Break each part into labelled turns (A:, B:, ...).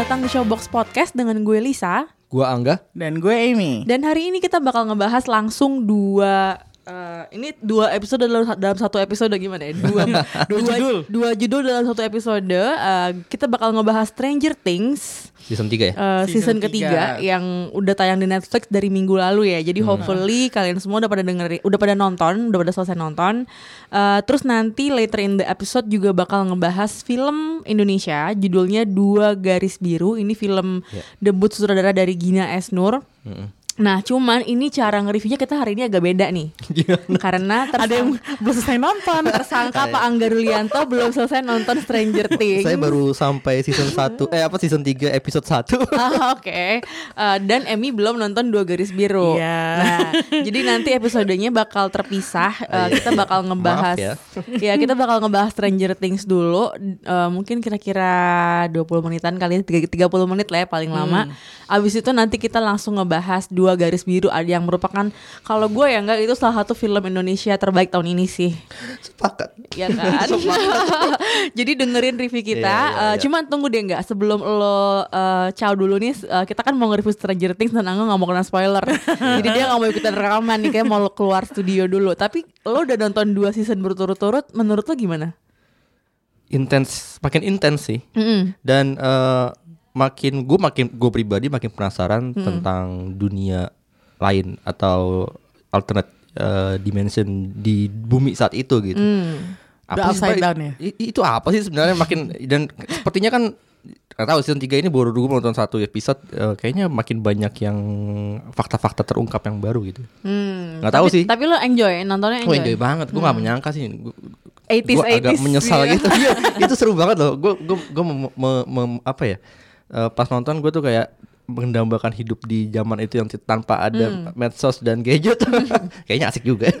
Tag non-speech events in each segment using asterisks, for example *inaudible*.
A: Datang di Showbox Podcast dengan gue Lisa.
B: Gua Angga.
C: Dan gue Amy.
A: Dan hari ini kita bakal ngebahas langsung dua eh, ini dua episode dalam, dalam satu episode gimana ya? *laughs* Dua,
C: Dua judul.
A: Dua judul dalam satu episode. Eh, kita bakal ngebahas Stranger Things
B: Season 3 ya?
A: eh, season,
C: Season
A: ketiga
C: tiga.
A: yang udah tayang di Netflix dari minggu lalu ya. Jadi hopefully kalian semua udah pada dengerin, udah pada nonton, udah pada selesai nonton. Eh, terus nanti later in the episode juga bakal ngebahas film Indonesia judulnya Dua Garis Biru. Ini film debut sutradara dari Gina Esnur. Nah, cuman ini cara nge-reviewnya kita hari ini agak beda nih. *laughs* Karena
C: Ada yang belum selesai nonton. *laughs*
A: tersangka Pak Angga Rulianto belum selesai nonton Stranger Things.
B: Saya baru sampai season 1 eh apa season 3 episode 1. *laughs*
A: Ah, Oke, Eh, dan Emmy belum nonton dua garis biru.
C: Iya.
A: Nah, jadi nanti episodenya bakal terpisah. Eh, kita bakal ngebahas,
B: Maaf
A: ya. kita bakal ngebahas Stranger Things dulu. Eh, mungkin kira-kira 20 menitan kali, ya, 30 menit lah ya paling lama. Abis itu nanti kita langsung ngebahas dua garis biru, ada yang merupakan kalau gue ya enggak itu salah satu film Indonesia terbaik tahun ini sih.
B: Sepakat.
A: Ya kan. *laughs* Jadi dengerin review kita.
B: Iya, iya,
A: Eh,
B: iya.
A: Cuman tunggu deh nggak sebelum lo eh, ciao dulu nih. eh, kita kan mau nge-review Stranger Things dan Angga nggak mau kena spoiler. *laughs* Jadi dia nggak mau ikutan rekaman nih kayak mau keluar studio dulu. Tapi lo udah nonton dua season berturut-turut. Menurut lo gimana?
B: Intens, makin intens sih.
A: Mm-mm.
B: Dan eh, makin gue makin gue pribadi makin penasaran tentang dunia lain atau alternate eh, dimension di bumi saat itu gitu.
A: Hmm.
C: Udah
B: sih
C: down ya?
B: Itu apa sih sebenarnya makin dan sepertinya kan nggak tahu season 3 ini baru dulu nonton satu episode eh, kayaknya makin banyak yang fakta-fakta terungkap yang baru gitu.
A: Hmm.
B: Nggak tahu sih.
A: Tapi lo enjoy nontonnya enjoy.
B: enjoy banget, gue gak menyangka sih Gue
A: 80s,
B: agak
A: 80s,
B: menyesal
A: iya. *laughs*
B: gitu Iya, Itu seru banget loh Gue gue gue mem- mem- mem- apa ya eh, Pas nonton gue tuh kayak mendambakan hidup di zaman itu yang tanpa ada medsos dan gadget *laughs* Kayaknya asik juga *laughs*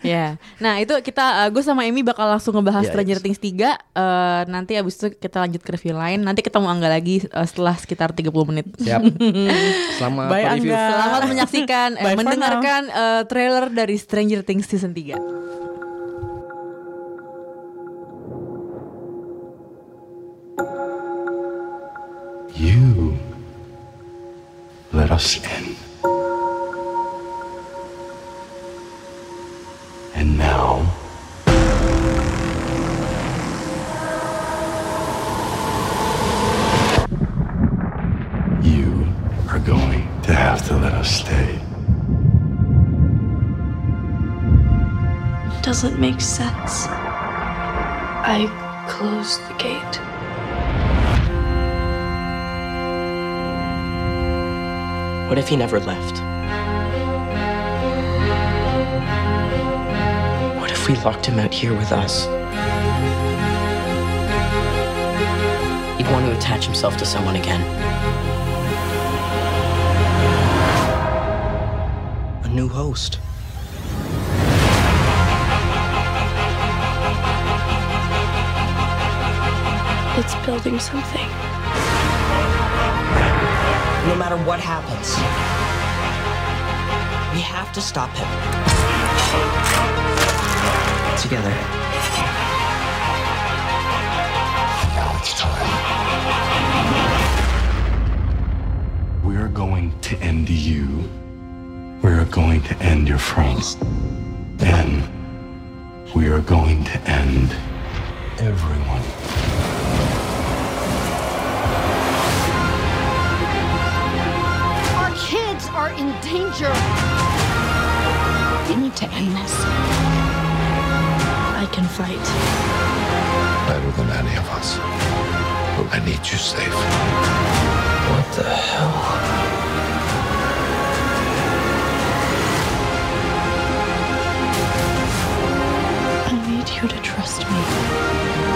A: Ya. Nah, itu kita gue sama Emi bakal langsung ngebahas
B: Iya,
A: Stranger
B: iya.
A: Things 3 Eh, nanti abis itu kita lanjut ke review lain. Nanti kita mau Angga lagi eh, setelah sekitar 30 menit.
B: Siap *laughs* Selamat
C: Bye,
B: review
C: Angga.
A: Selamat menyaksikan eh, mendengarkan eh, trailer dari Stranger Things season 3.
D: You let us in. And now, you are going to have to let us stay.
E: doesn't make sense. I closed the gate.
F: What if he never left? What if we locked him out here with us? He'd want to attach himself to someone again. A new host.
E: It's building something.
F: No matter what happens, we have to stop him. Together.
D: Now it's time. We are going to end you. We are going to end your friends. Then we are going to end everyone.
G: Danger.
E: We need to end this. I can fight.
D: Better than any of us. But I need you safe.
F: What the hell?
E: I need you to trust me.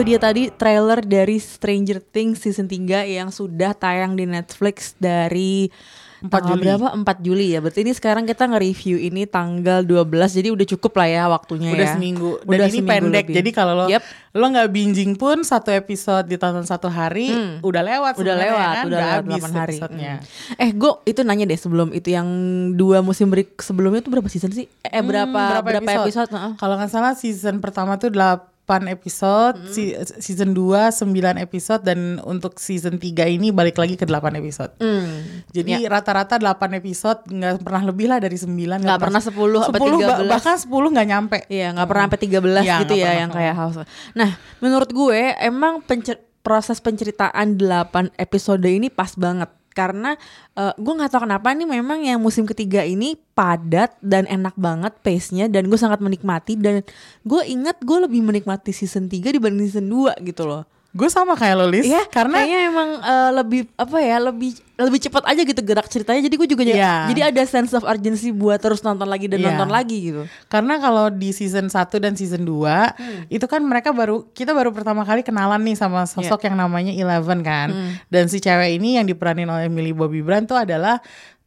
A: Itu dia tadi trailer dari Stranger Things season 3 yang sudah tayang di Netflix dari
C: 4
A: tanggal
C: Juli.
A: berapa? 4 Juli ya. Berarti ini sekarang kita nge-review ini tanggal 12. Jadi udah cukup lah ya waktunya
C: Udah
A: ya.
C: seminggu dan
A: Udah
C: ini
A: seminggu
C: pendek.
A: lebih.
C: Jadi kalau lo
A: Yep.
C: lo nggak binging pun satu episode ditonton satu hari udah lewat
A: Hmm. udah lewat,
C: kan?
A: udah lewat
C: habis
A: 8 hari.
C: episodenya.
A: Hmm. Eh, gue itu nanya deh sebelum itu yang dua musim break sebelumnya itu berapa season sih? Eh, berapa
C: Hmm,
A: berapa, episode? Heeh.
C: Kalau nggak salah season pertama tuh 8 episode,
A: Hmm.
C: si- season 2 9 episode dan untuk season 3 ini balik lagi ke 8 episode.
A: Hmm.
C: Jadi rata-rata 8 episode nggak pernah lebih lah dari 9
A: Nggak pernah 10 apa 13.
C: bahkan 10 nggak nyampe.
A: Iya nggak pernah sampai 13
C: Iya,
A: gitu
C: nggak
A: ya
C: pernah.
A: yang kayak House. Nah menurut gue emang pencer- proses penceritaan 8 episode ini pas banget karena eh, gue nggak tahu kenapa nih memang yang musim ketiga ini padat dan enak banget pace-nya dan gue sangat menikmati dan gue ingat gue lebih menikmati season 3 dibanding season 2 gitu loh.
C: Gue sama kayak lo Lis,
A: Iya,
C: karena
A: kayaknya emang eh, lebih apa ya, lebih lebih cepat aja gitu gerak ceritanya. Jadi gue juga jadi,
C: Iya.
A: jadi ada sense of urgency buat terus nonton lagi dan
C: Iya.
A: nonton lagi gitu.
C: Karena kalau di season 1 dan season 2
A: Hmm.
C: itu kan mereka baru kita baru pertama kali kenalan nih sama sosok
A: Iya.
C: yang namanya Eleven kan.
A: Hmm.
C: Dan si cewek ini yang diperanin oleh Millie Bobby Brown tuh adalah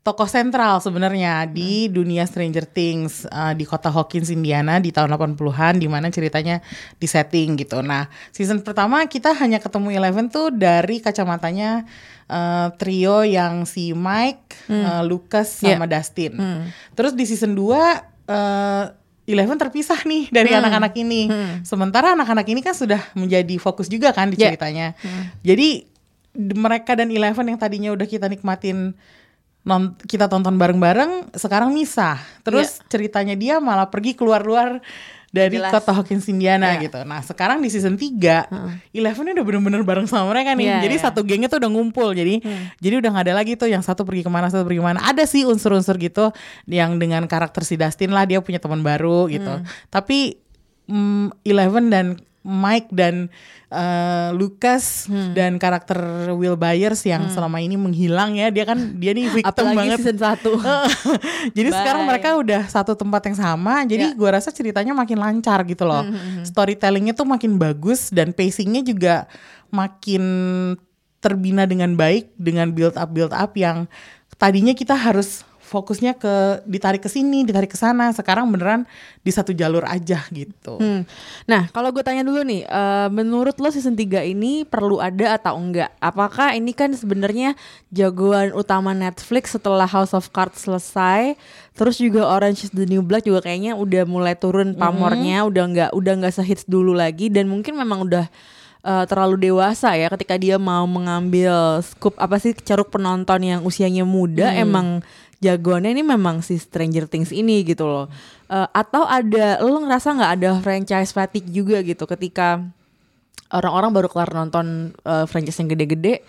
C: tokoh sentral sebenarnya di
A: Hmm.
C: dunia Stranger Things uh, di kota Hawkins Indiana di tahun 80-an di mana ceritanya di setting gitu. Nah, season pertama kita hanya ketemu Eleven tuh dari kacamatanya uh, trio yang si Mike, uh, Lucas
A: Iya.
C: sama Dustin. Terus di season 2 eh Eleven terpisah nih dari
A: Hmm.
C: anak-anak ini. Sementara anak-anak ini kan sudah menjadi fokus juga kan di
A: Ya.
C: ceritanya. Jadi d- mereka dan Eleven yang tadinya udah kita nikmatin non kita tonton bareng-bareng sekarang misah. Terus ceritanya dia malah pergi keluar-luar dari
A: Jelas.
C: kota Hawkins Indiana
A: Iya.
C: gitu. Nah, sekarang di season 3 Eleven ini udah bener-bener bareng sama mereka nih.
A: Iya,
C: jadi
A: iya.
C: satu gengnya tuh udah ngumpul. Jadi jadi udah nggak ada lagi tuh yang satu pergi ke mana, satu pergi ke mana. Ada sih unsur-unsur gitu yang dengan karakter si Dustin lah dia punya teman baru gitu. Tapi mm, Eleven dan Mike dan eh, Lucas dan karakter Will Byers yang selama ini menghilang ya. Dia kan dia nih victim
A: Apalagi
C: banget.
A: season 1. *laughs*
C: jadi
A: Bye.
C: sekarang mereka udah satu tempat yang sama. Jadi
A: Ya.
C: gua rasa ceritanya makin lancar gitu loh. Storytellingnya tuh makin bagus dan pacingnya juga makin terbina dengan baik dengan build up build up yang tadinya kita harus fokusnya ke ditarik ke sini ditarik ke sana sekarang beneran di satu jalur aja gitu
A: Hmm. Nah, kalau gue tanya dulu nih, eh, menurut lo season 3 ini perlu ada atau enggak? Apakah ini kan sebenarnya jagoan utama Netflix setelah House of Cards selesai, terus juga Orange is the New Black juga kayaknya udah mulai turun pamornya, udah nggak udah nggak sehits dulu lagi dan mungkin memang udah eh, terlalu dewasa ya ketika dia mau mengambil scoop apa sih ceruk penonton yang usianya muda emang jagoannya ini memang si Stranger Things ini gitu loh. Eh, atau ada lo ngerasa nggak ada franchise fatigue juga gitu ketika orang-orang baru kelar nonton eh, franchise yang gede-gede.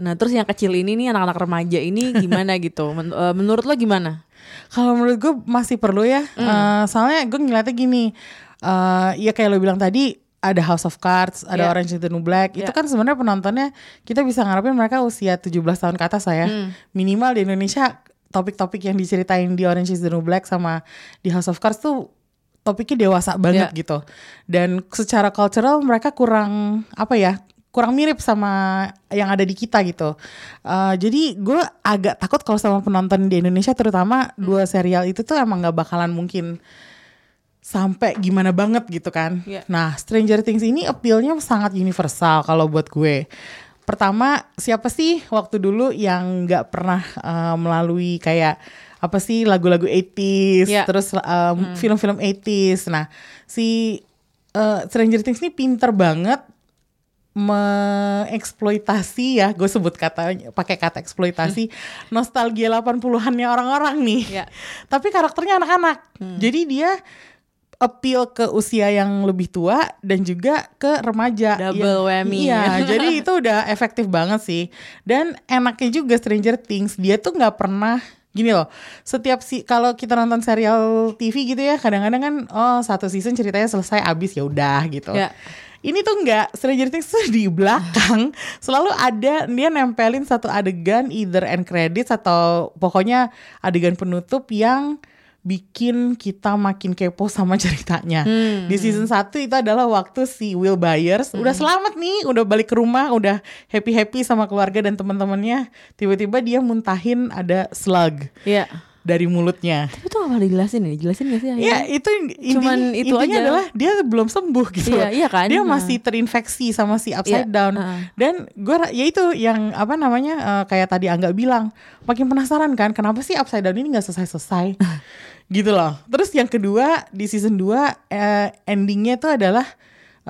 A: Nah, terus yang kecil ini nih anak-anak remaja ini gimana *laughs* gitu? Men- eh, menurut lo gimana?
C: Kalau menurut gue masih perlu ya. Eh, soalnya gue ngeliatnya gini. eh ya kayak lo bilang tadi ada House of Cards, ada
A: Iya.
C: Orange is the New Black. Itu
A: Iya.
C: kan sebenarnya penontonnya kita bisa ngarepin mereka usia 17 tahun ke atas saya.
A: Hmm.
C: Minimal di Indonesia topik-topik yang diceritain di Orange is the New Black sama di House of Cards tuh topiknya dewasa banget
A: Iya.
C: gitu. Dan secara cultural mereka kurang apa ya? kurang mirip sama yang ada di kita gitu. Eh, jadi gue agak takut kalau sama penonton di Indonesia terutama
A: Hmm.
C: dua serial itu tuh emang nggak bakalan mungkin sampai gimana banget gitu kan.
A: Iya.
C: Nah, Stranger Things ini appeal-nya sangat universal kalau buat gue. Pertama, siapa sih waktu dulu yang nggak pernah eh, melalui kayak apa sih lagu-lagu 80s,
A: Iya.
C: terus em, film-film 80s. Nah, si eh, Stranger Things ini pinter banget mengeksploitasi ya, gue sebut kata pakai kata eksploitasi nostalgia 80-annya orang-orang nih.
A: Ya.
C: Tapi karakternya anak-anak. Jadi dia appeal ke usia yang lebih tua dan juga ke remaja.
A: Double
C: Ya-
A: whammy.
C: Iya, jadi *laughs* itu udah efektif banget sih. Dan enaknya juga Stranger Things, dia tuh nggak pernah gini loh. Setiap si kalau kita nonton serial TV gitu ya, kadang-kadang kan oh satu season ceritanya selesai abis ya udah gitu.
A: Ya.
C: Ini tuh enggak Stranger Things tuh di belakang *laughs* selalu ada dia nempelin satu adegan either end credits atau pokoknya adegan penutup yang bikin kita makin kepo sama *laughs* ceritanya.
A: Hmm.
C: Di season 1 itu adalah waktu si Will Byers udah selamat nih, udah balik ke rumah, udah happy-happy sama keluarga dan teman-temannya. Tiba-tiba dia muntahin ada slug
A: Iya.
C: Dari mulutnya.
A: Tapi gak pernah dijelasin ya, dijelasin gak sih?
C: Ya
A: akhirnya?
C: itu intinya,
A: Cuman itu
C: intinya
A: aja.
C: adalah dia belum sembuh gitu.
A: Iya, iya kan?
C: Dia
A: Nah.
C: masih terinfeksi sama si upside
A: Iya,
C: down.
A: heeh.
C: Dan gue ya itu yang apa namanya eh, kayak tadi Angga bilang, makin penasaran kan kenapa sih upside down ini nggak selesai-selesai. *laughs* gitu loh. Terus yang kedua di season 2 eh, endingnya itu adalah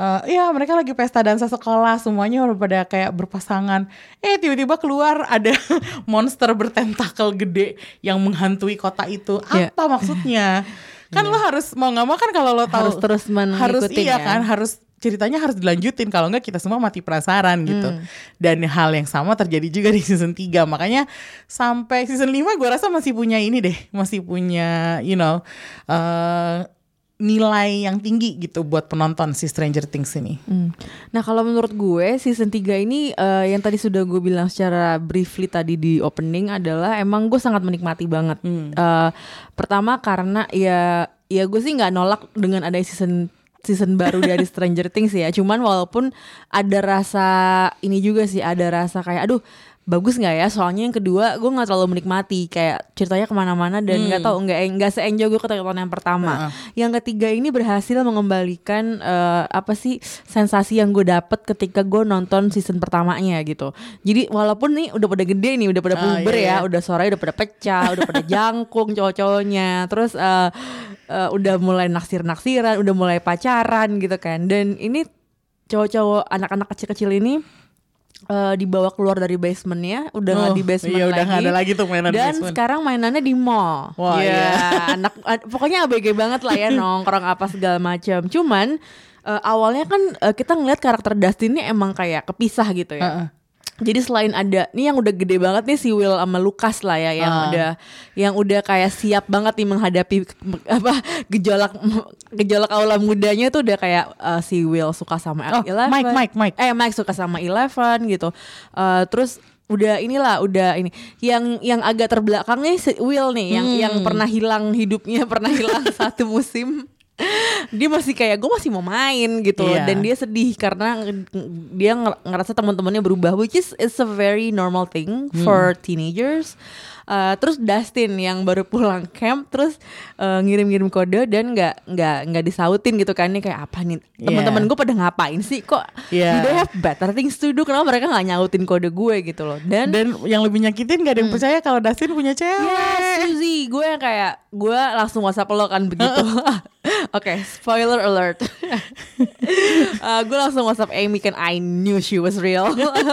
C: eh ya mereka lagi pesta dansa sekolah semuanya udah pada kayak berpasangan. Eh tiba-tiba keluar ada *laughs* monster bertentakel gede yang menghantui kota itu.
A: Iya.
C: apa maksudnya? Kan lo harus mau nggak mau kan kalau lo tahu
A: Harus terus
C: harus
A: mengikutin
C: iya
A: ya.
C: kan harus ceritanya harus dilanjutin. Kalau enggak kita semua mati penasaran gitu.
A: Hmm.
C: dan hal yang sama terjadi juga di season 3 makanya sampai season 5 gue rasa masih punya ini deh. Masih punya you know eh, nilai yang tinggi gitu buat penonton si Stranger Things ini
A: Hmm. Nah kalau menurut gue season 3 ini eh, yang tadi sudah gue bilang secara briefly tadi di opening adalah emang gue sangat menikmati banget. Eh, pertama karena ya ya gue sih nggak nolak dengan ada season season baru dari *laughs* Stranger Things ya. Cuman walaupun ada rasa ini juga sih ada rasa kayak aduh bagus nggak ya? Soalnya yang kedua gue nggak terlalu menikmati. Kayak ceritanya ke mana-mana dan nggak tahu nggak nggak se-enjoy gue ketika yang pertama. Yang ketiga ini berhasil mengembalikan eh, apa sih sensasi yang gue dapet ketika gue nonton season pertamanya gitu. Jadi walaupun nih udah pada gede nih udah pada
C: Ah,
A: puber
C: iya,
A: ya
C: iya.
A: udah suaranya udah pada pecah udah pada jangkung cowok-cowoknya. Terus eh, eh, udah mulai naksir-naksiran udah mulai pacaran gitu kan. Dan ini cowok-cowok anak-anak kecil-kecil ini eh, dibawa keluar dari basementnya udah nggak
C: Oh,
A: di basement
C: iya,
A: lagi
C: udah nggak ada lagi tuh mainan
A: dan
C: basement.
A: sekarang mainannya di mall
C: Wah,
A: Iya,
C: iya. *laughs*
A: anak pokoknya ABG banget lah ya *laughs* nongkrong apa segala macam cuman eh, awalnya kan eh, kita ngeliat karakter Dustin ini emang kayak kepisah gitu ya
C: Heeh.
A: Jadi selain ada nih yang udah gede banget nih si Will sama Lucas lah ya yang
C: Ah.
A: udah yang udah kayak siap banget nih menghadapi apa gejolak gejolak aula mudanya tuh udah kayak eh, si Will suka
C: Oh,
A: sama Eleven.
C: Mike, Mike, Mike.
A: Eh Mike suka sama Eleven gitu. Eh, terus udah inilah udah ini yang yang agak terbelakang nih si Will nih yang yang
C: Hmm.
A: pernah hilang hidupnya *laughs* pernah hilang satu musim dia masih kayak gue masih mau main gitu. Loh.
C: Iya.
A: dan dia sedih karena dia nger- ngerasa teman-temannya berubah which is it's a very normal thing
C: Hmm.
A: for teenagers. Uh, terus Dustin yang baru pulang camp terus uh, ngirim-ngirim kode dan nggak nggak nggak disautin gitu kan. Ini kayak apa nih? Teman-teman gue pada ngapain sih? Kok
C: Iya.
A: do they have better things to do? Kenapa mereka nggak nyautin kode gue? Gitu loh. Dan
C: dan yang lebih nyakitin gak ada yang percaya kalau Dustin punya cewek.
A: Yes, Suzy, gue yang kayak gue langsung WhatsApp lo kan begitu. *laughs* Oke, spoiler alert. *laughs* Uh, gue langsung WhatsApp Amy kan I knew she was real.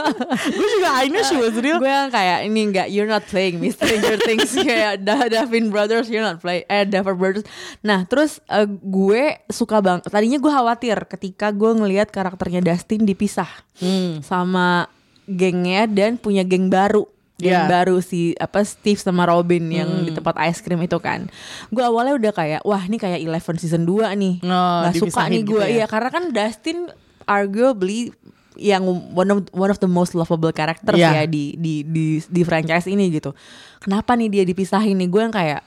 A: *laughs*
C: gue juga I know she was real
A: gue yang kayak ini enggak you're not playing me Stranger Things *laughs* kayak Da- Davin Brothers you're not play eh Davin Brothers. Nah, terus uh, gue suka bang. Tadinya gue khawatir ketika gue ngelihat karakternya Dustin dipisah
C: Hmm.
A: sama gengnya dan punya geng baru. Geng
C: Iya.
A: baru si apa Steve sama Robin yang di tempat ice cream itu kan. Gue awalnya udah kayak wah ini kayak Eleven season 2 nih.
C: Oh,
A: Gak suka nih gue.
C: gitu ya.
A: Iya, karena kan Dustin arguably yang one of one of the most lovable characters
C: Iya.
A: ya di di di di franchise ini gitu. Kenapa nih dia dipisahin nih? Gue yang kayak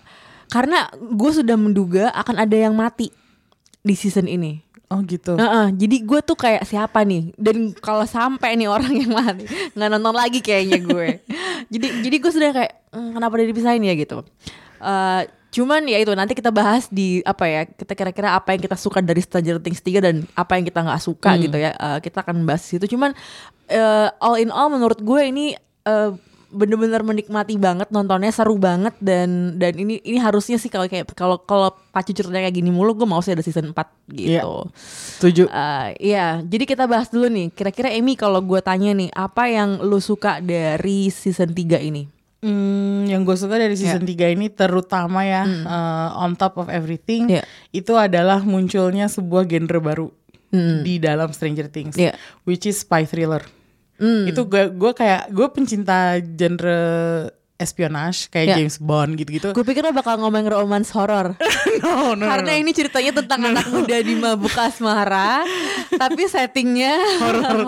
A: karena gue sudah menduga akan ada yang mati di season ini.
C: Oh gitu
A: Heeh, jadi gue tuh kayak siapa nih? Dan kalau sampai nih orang yang mati nggak nonton lagi kayaknya gue. *laughs* jadi jadi gue sudah kayak "Hmm, kenapa dia dipisahin ya gitu. Eh, cuman ya itu nanti kita bahas di apa ya kita kira-kira apa yang kita suka dari Stranger Things 3 dan apa yang kita nggak suka gitu ya. Eh, kita akan bahas itu. Cuman eh, all in all menurut gue ini eh, bener-bener menikmati banget nontonnya seru banget dan dan ini ini harusnya sih kalau kayak kalau kalau pacu ceritanya kayak gini mulu gue mau sih ada season 4 gitu.
C: Iya. setuju
A: Eh, Iya, jadi kita bahas dulu nih. Kira-kira Amy kalau gue tanya nih, apa yang lu suka dari season 3 ini?
C: Hmm, yang gue suka dari season 3 ini terutama ya eh, on top of everything
A: Iya.
C: itu adalah munculnya sebuah genre baru
A: Hmm.
C: di dalam Stranger Things,
A: Iya.
C: which is spy thriller.
A: Hmm.
C: Itu gue gue kayak gue pencinta genre espionage kayak
A: Ya.
C: James Bond gitu-gitu.
A: Gue pikir lo bakal ngomong romance horror. *laughs*
C: no, no, no,
A: Karena
C: no.
A: ini ceritanya tentang anak muda di mabuk asmara, tapi settingnya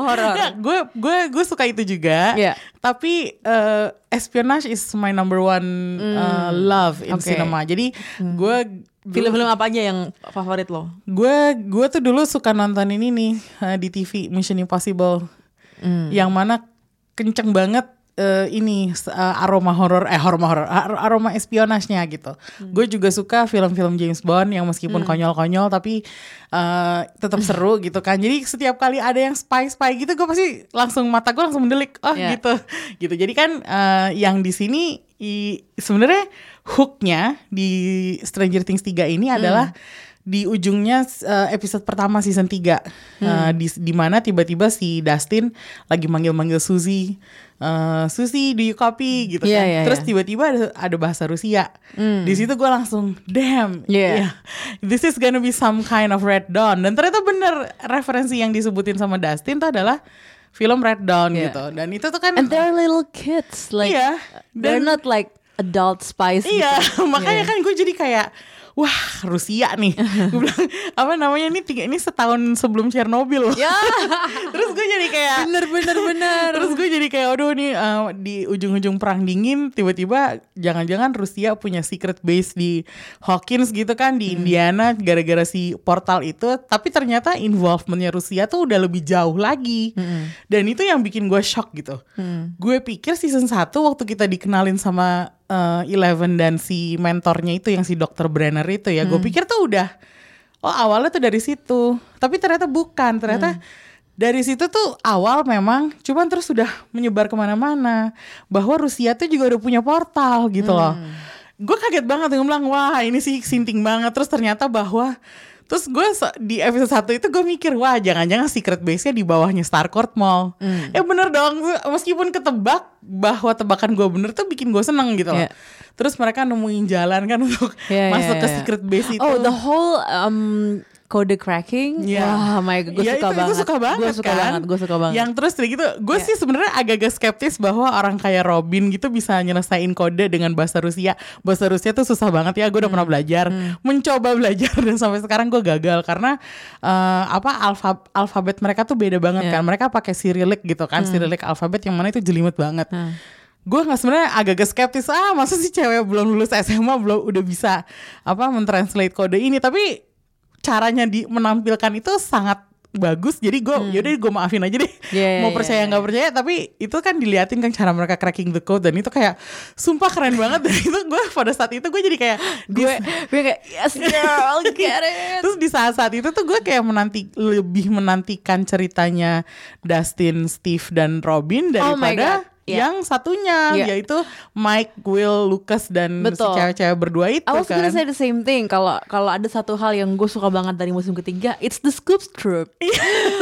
A: horor.
C: Ya, gue gue gue suka itu juga.
A: Iya.
C: Tapi eh, espionage is my number one uh, love in.
A: Hmm.
C: cinema. Jadi gue
A: Film-film apa aja yang favorit lo?
C: gue gue tuh dulu suka nonton ini nih eh, di TV Mission Impossible.
A: Hmm.
C: Yang mana kenceng banget eh, ini eh, aroma horor eh aroma horor ar- aroma espionasnya gitu.
A: Hmm.
C: Gue juga suka film-film James Bond yang meskipun konyol-konyol tapi eh, tetap *laughs* seru gitu kan. Jadi setiap kali ada yang spy-spy gitu gue pasti langsung mata gue langsung mendelik. Oh
A: Ya.
C: gitu. Gitu. Jadi kan eh, yang di sini sebenarnya hooknya di Stranger Things 3 ini adalah di ujungnya uh, episode pertama season 3 Uh, di di mana tiba-tiba si Dustin lagi manggil-manggil Suzy uh, Suzy do you copy gitu
A: Iya,
C: kan
A: iya,
C: terus
A: iya.
C: tiba-tiba ada, ada bahasa Rusia di situ gue langsung damn
A: Iya.
C: yeah, this is gonna be some kind of Red Dawn dan ternyata bener referensi yang disebutin sama Dustin tuh adalah film Red Dawn
A: Iya.
C: gitu dan itu tuh kan
A: And they're little kids, like
C: Iya,
A: they're
C: dan-
A: not like adult spies.
C: Iya,
A: gitu. *laughs*
C: makanya
A: Iya.
C: kan gue jadi kayak wah Rusia nih. *laughs* gue bilang apa namanya ini tiga ini setahun sebelum Chernobyl.
A: Ya, *laughs*
C: Terus gue jadi kayak
A: bener bener bener. *laughs*
C: Terus gue jadi kayak aduh nih eh, di ujung-ujung perang dingin tiba-tiba jangan-jangan Rusia punya secret base di Hawkins gitu kan di Indiana gara-gara si portal itu. Tapi ternyata involvementnya Rusia tuh udah lebih jauh lagi. Dan itu yang bikin gue shock gitu. Gue pikir season 1 waktu kita dikenalin sama eh, Eleven dan si mentornya itu yang si Dr. Brenner itu ya gue pikir tuh udah oh awalnya tuh dari situ. Tapi ternyata bukan ternyata dari situ tuh awal memang cuman terus sudah menyebar ke mana-mana. Bahwa Rusia tuh juga udah punya portal gitu loh. Gue kaget banget gue bilang wah ini sih sinting banget. Terus ternyata bahwa terus gue di episode 1 itu gue mikir wah jangan-jangan secret base-nya di bawahnya Starcourt Mall. Ya bener dong. Meskipun ketebak bahwa tebakan gue bener tuh bikin gue seneng gitu loh.
A: Iya.
C: terus mereka nemuin jalan kan untuk
A: Iya,
C: masuk
A: iya,
C: ke
A: iya.
C: secret base itu.
A: Oh, the whole um, kode cracking.
C: Iya.
A: Wah, my god, gue
C: Ya,
A: suka
C: itu,
A: banget.
C: Itu suka banget
A: Gue suka
C: kan?
A: banget, gue suka banget.
C: Yang terus kayak gitu, gue
A: Iya.
C: sih sebenarnya agak-agak skeptis bahwa orang kayak Robin gitu bisa nyelesain kode dengan bahasa Rusia. Bahasa Rusia tuh susah banget ya, gue udah
A: Hmm.
C: pernah belajar, mencoba belajar dan sampai sekarang gue gagal karena eh, apa alfa alfabet mereka tuh beda banget
A: Iya.
C: kan. Mereka pakai Cyrillic gitu kan, Cyrillic alfabet yang mana itu jelimet banget.
A: Hmm.
C: Gue nggak sebenarnya agak-agak skeptis ah masa sih cewek belum lulus SMA belum udah bisa apa mentranslate kode ini tapi caranya di menampilkan itu sangat bagus jadi gue yaudah gue maafin aja deh
A: Hmm. Iya,
C: mau percaya
A: iya.
C: nggak percaya tapi itu kan diliatin kan cara mereka cracking the code dan itu kayak sumpah keren banget dan itu gue pada saat itu gue jadi kayak
A: gue gue kayak yes girl, get it.
C: Terus di saat-saat itu tuh gue kayak menanti lebih menantikan ceritanya Dustin, Steve dan Robin
A: Oh
C: daripada
A: God. Yeah.
C: yang satunya
A: Yeah.
C: yaitu Mike, Will, Lucas dan si
A: Betul.
C: cewek-cewek berdua itu
A: I was
C: kan.
A: gonna say the same thing. Kalau kalau ada satu hal yang gue suka banget dari musim ketiga, it's the Scoops Troop. *laughs* I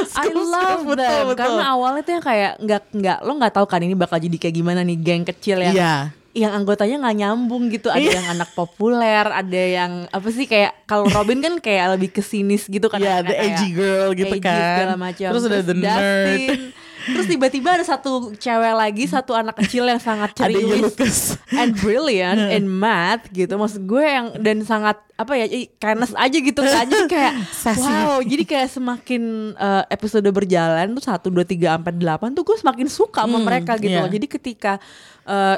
C: Scoops
A: love
C: Troop,
A: them
C: betul, betul.
A: karena awalnya tuh yang kayak nggak nggak lo nggak tahu kan ini bakal jadi kayak gimana nih geng kecil yang
C: Iya.
A: yang anggotanya nggak nyambung gitu. Ada
C: Iya.
A: yang anak populer, ada yang apa sih kayak kalau Robin kan kayak lebih kesinis gitu kan.
C: Iya,
A: anaknya
C: the edgy girl gitu
A: edgy
C: kan.
A: segala macam.
C: Terus ada the nerd. *laughs*
A: Terus tiba-tiba ada satu cewek lagi, satu anak kecil yang sangat ceriwis and brilliant in math gitu. Maksud gue yang dan sangat apa ya kindness aja gitu kan. Jadi kayak wow jadi kayak semakin uh, episode berjalan tuh satu dua tiga sampai delapan tuh gue semakin suka sama
C: Hmm,
A: mereka gitu
C: iya.
A: loh jadi ketika uh,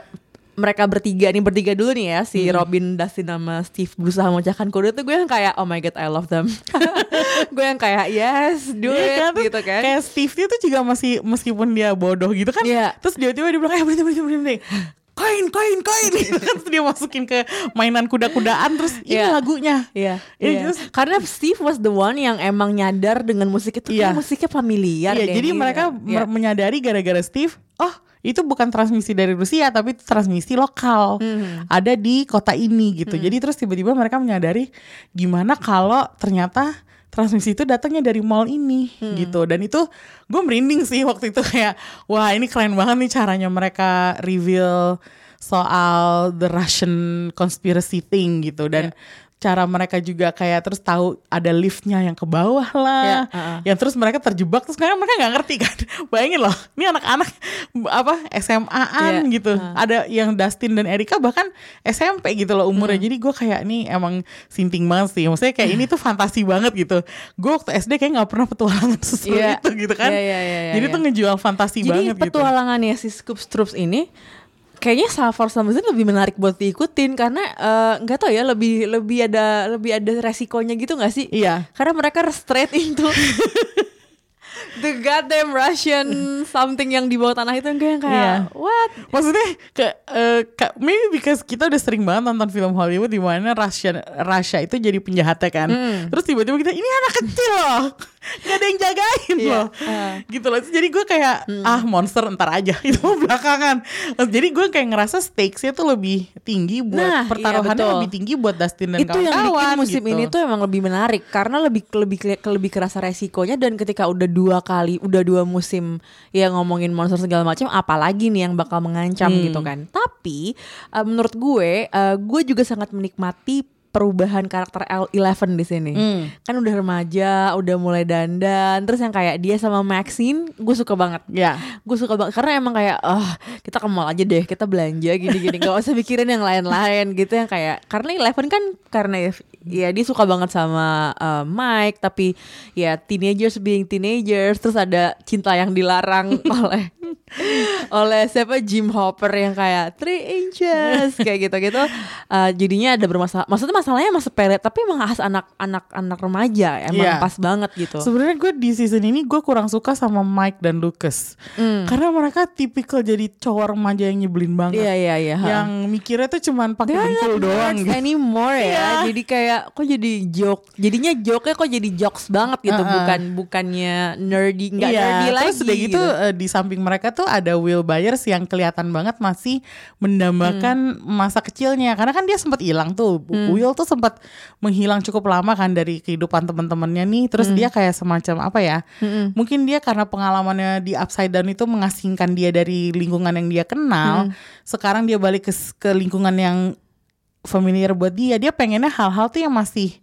A: mereka bertiga nih bertiga dulu nih ya si
C: Hmm.
A: Robin, Dustin sama Steve berusaha memecahkan kode tuh gue yang kayak oh my god I love them *laughs* gue yang kayak yes do
C: Iya
A: it
C: kan,
A: gitu kan
C: Kayak Steve itu juga masih meskipun dia bodoh gitu kan.
A: Iya.
C: Terus tiba-tiba dia bilang, eh berhenti, berhenti, berhenti. Koin, koin, koin. terus dia masukin ke mainan kuda-kudaan. Terus ini
A: Iya.
C: lagunya.
A: Iya,
C: Ini
A: iya.
C: terus-
A: karena Steve was the one yang emang nyadar dengan musik itu
C: Iya.
A: kan musiknya familiar
C: Iya,
A: deh,
C: jadi
A: gitu.
C: mereka
A: Iya.
C: mer- menyadari gara-gara Steve, oh itu bukan transmisi dari Rusia tapi itu transmisi lokal.
A: Hmm.
C: Ada di kota ini gitu. Jadi terus tiba-tiba mereka menyadari gimana kalau ternyata transmisi itu datangnya dari mall ini
A: Hmm.
C: gitu. Dan itu gue merinding sih waktu itu kayak wah ini keren banget nih caranya mereka reveal soal the Russian conspiracy thing gitu dan cara mereka juga kayak terus tahu ada liftnya yang ke bawah lah,
A: Ya, uh-uh.
C: Yang terus mereka terjebak terus sekarang mereka nggak ngerti kan, *laughs* bayangin loh, ini anak-anak apa SMA-an
A: Iya,
C: gitu, ada yang Dustin dan Erika bahkan SMP gitu loh umurnya, jadi gue kayak nih emang sinting banget sih, maksudnya kayak ini tuh fantasi banget gitu, gue waktu SD kayak nggak pernah petualangan *laughs* seseru
A: Iya.
C: itu gitu kan,
A: Iya, iya, iya, iya,
C: jadi
A: iya.
C: tuh ngejual fantasi
A: Jadi
C: banget gitu.
A: petualangannya si Scoop Troops ini kayaknya sa- for some reason lebih menarik buat diikutin karena eh, nggak tahu ya lebih lebih ada lebih ada resikonya gitu nggak sih?
C: Iya.
A: Karena mereka straight into *laughs* the goddamn Russian something yang di bawah tanah itu yang kayak
C: Iya.
A: what?
C: Maksudnya ke, eh, ke- maybe because kita udah sering banget nonton film Hollywood di mana Russia Russia itu jadi penjahatnya kan. Terus tiba-tiba kita ini anak kecil loh. *laughs* Gak ada yang jagain
A: Iya,
C: loh. Gitu loh. Jadi gue kayak ah monster ntar aja *laughs* itu belakangan. Jadi gue kayak ngerasa stakesnya tuh lebih tinggi buat
A: Nah, iya,
C: pertaruhannya
A: betul.
C: lebih tinggi buat Dustin dan
A: itu yang
C: kawan-kawan
A: bikin musim
C: gitu.
A: ini tuh emang lebih menarik karena lebih lebih lebih kerasa resikonya dan ketika udah dua kali udah dua musim ya ngomongin monster segala macam apalagi nih yang bakal mengancam
C: Hmm.
A: gitu kan tapi eh, menurut gue eh, gue juga sangat menikmati perubahan karakter Eleven di sini
C: Hmm.
A: kan udah remaja udah mulai dandan terus yang kayak dia sama Maxine gue suka banget
C: Ya.
A: gue suka banget karena emang kayak ah kita ke mall aja deh kita belanja gini-gini gak usah mikirin yang lain-lain gitu yang kayak karena Eleven kan karena ya, ya dia suka banget sama uh, Mike tapi ya teenagers being teenagers terus ada cinta yang dilarang *laughs* oleh oleh siapa Jim Hopper yang kayak three inches kayak gitu-gitu Uh, jadinya ada bermasalah maksudnya masalahnya emang sepele tapi emang khas anak-anak anak remaja emang
C: Iya.
A: pas banget gitu
C: Sebenarnya gue di season ini gue kurang suka sama Mike dan Lucas.
A: Hmm.
C: Karena mereka tipikal jadi cowok remaja yang nyebelin banget.
A: iya iya ha.
C: yang mikirnya tuh cuman pakai dengkul
A: not
C: doang gitu.
A: anymore ya.
C: Iya.
A: Jadi kayak kok jadi joke. Jadinya joke-nya kok jadi jokes banget gitu,
C: Uh-uh.
A: bukan bukannya nerdy, enggak nerdy lagi.
C: Terus udah gitu, eh, di samping mereka tuh ada Will Byers yang kelihatan banget masih mendambakan
A: Hmm.
C: masa kecilnya karena kan dia sempat hilang tuh. Will tuh sempat menghilang cukup lama kan dari kehidupan teman-temannya nih. Terus
A: Hmm.
C: dia kayak semacam apa ya? Mungkin dia karena pengalamannya di Upside Down itu mengasingkan dia dari lingkungan yang dia kenal.
A: Hmm.
C: Sekarang dia balik ke ke lingkungan yang familiar buat dia. Dia pengennya hal-hal tuh yang masih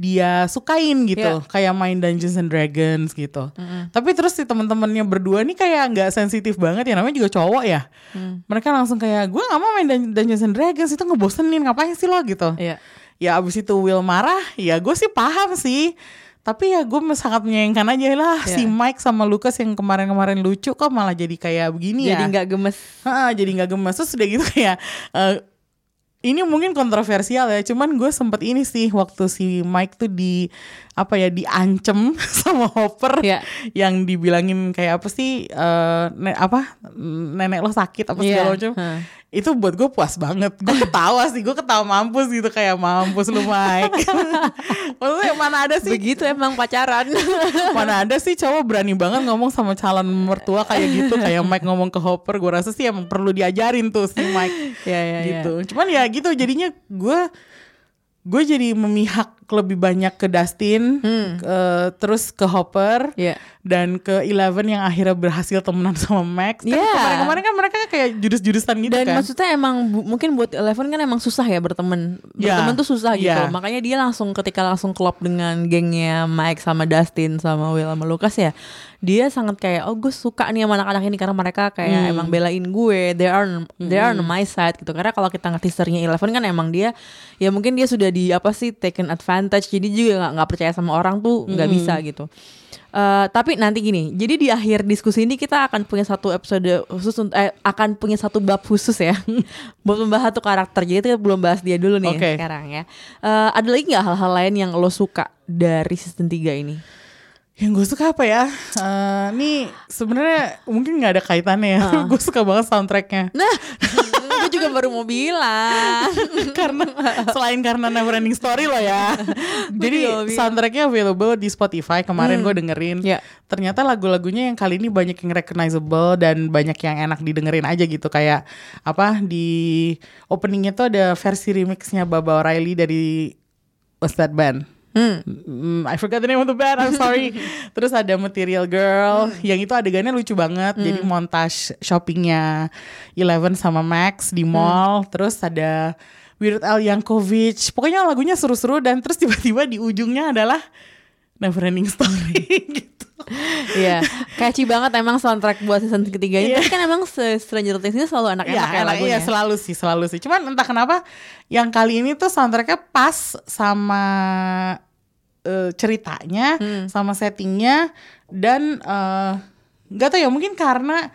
C: dia sukain gitu
A: Iya.
C: kayak main Dungeons and Dragons gitu tapi terus si teman-temannya berdua nih kayak nggak sensitif banget ya namanya juga cowok ya
A: Mm.
C: mereka langsung kayak gue nggak mau main Dun- Dungeons and Dragons itu ngebosenin ngapain sih lo gitu
A: Iya.
C: ya abis itu Will marah ya gue sih paham sih tapi ya gue sangat menyayangkan aja lah
A: Iya.
C: si Mike sama Lucas yang kemarin-kemarin lucu kok malah jadi kayak begini
A: Jadi
C: ya
A: nggak gemes.
C: Ha, jadi nggak gemes terus udah gitu kayak eh, ini mungkin kontroversial ya cuman gue sempet ini sih waktu si Mike tuh di apa ya diancem *laughs* sama Hopper
A: Iya.
C: yang dibilangin kayak apa sih eh, ne- apa nenek lo sakit apa segala
A: Iya,
C: macam
A: ha.
C: Itu buat gue puas banget. Gue ketawa sih gue ketawa mampus gitu kayak mampus lu Mike. *laughs* Maksudnya mana ada sih?
A: Begitu emang pacaran. *laughs*
C: Mana ada sih cowok berani banget ngomong sama calon mertua kayak gitu kayak Mike ngomong ke Hopper. Gue rasa sih emang perlu diajarin tuh si Mike.
A: Iya, iya,
C: gitu. Cuman ya gitu jadinya gue gue jadi memihak lebih banyak ke Dustin ke- terus ke Hopper.
A: Iya.
C: Dan ke Eleven yang akhirnya berhasil temenan sama Max tapi
A: Iya.
C: kemarin-kemarin kan mereka kayak jurus-jurusan gitu
A: Dan
C: kan
A: maksudnya emang bu- mungkin buat Eleven kan emang susah ya berteman.
C: Iya.
A: Berteman tuh susah gitu.
C: Iya.
A: Makanya dia langsung ketika langsung klop dengan gengnya Mike sama Dustin sama Will sama Lucas ya. Dia sangat kayak oh gue suka nih sama anak-anak ini karena mereka kayak
C: Hmm.
A: emang belain gue. They are they are on my side gitu. Karena kalau kita ngerti teasernya Eleven kan emang dia ya mungkin dia sudah di apa sih taken advantage. Jadi juga nggak percaya sama orang tuh nggak
C: Hmm.
A: bisa gitu. Eh, tapi nanti gini, jadi di akhir diskusi ini kita akan punya satu episode khusus eh, akan punya satu bab khusus ya *laughs* buat membahas tuh karakter. Jadi kita belum bahas dia dulu nih
C: Oke.
A: sekarang ya. Eh, ada lagi nggak hal-hal lain yang lo suka dari season 3 ini?
C: Yang gue suka apa ya? Eh, ini sebenarnya mungkin nggak ada kaitannya ya. *laughs* gue suka banget soundtracknya.
A: Nah, *laughs* gue juga baru mau bilang. *laughs*
C: karena selain karena Neverending Story loh ya. Jadi soundtracknya available di Spotify. Kemarin gue dengerin.
A: Ya.
C: Ternyata lagu-lagunya yang kali ini banyak yang recognizable dan banyak yang enak didengerin aja gitu. Kayak apa di openingnya tuh ada versi remixnya Baba O'Reilly dari What's That Band?
A: Hmm.
C: Mm, I forgot the name of the band, I'm sorry. *laughs* Terus ada Material Girl, yang itu adegannya lucu banget. Jadi montage shoppingnya Eleven sama Max di mall. Terus ada Weird Al Yankovic. Pokoknya lagunya seru-seru dan terus tiba-tiba di ujungnya adalah Neverending Story *laughs* gitu.
A: Iya, catchy banget emang soundtrack buat season ketiga ini.
C: Iya.
A: Tapi kan emang Stranger Things ini selalu enak-enak ya,
C: Iya,
A: lagunya.
C: iya selalu sih, selalu sih. Cuman entah kenapa yang kali ini tuh soundtracknya pas sama eh, ceritanya,
A: Hmm.
C: sama settingnya dan eh, nggak tahu ya mungkin karena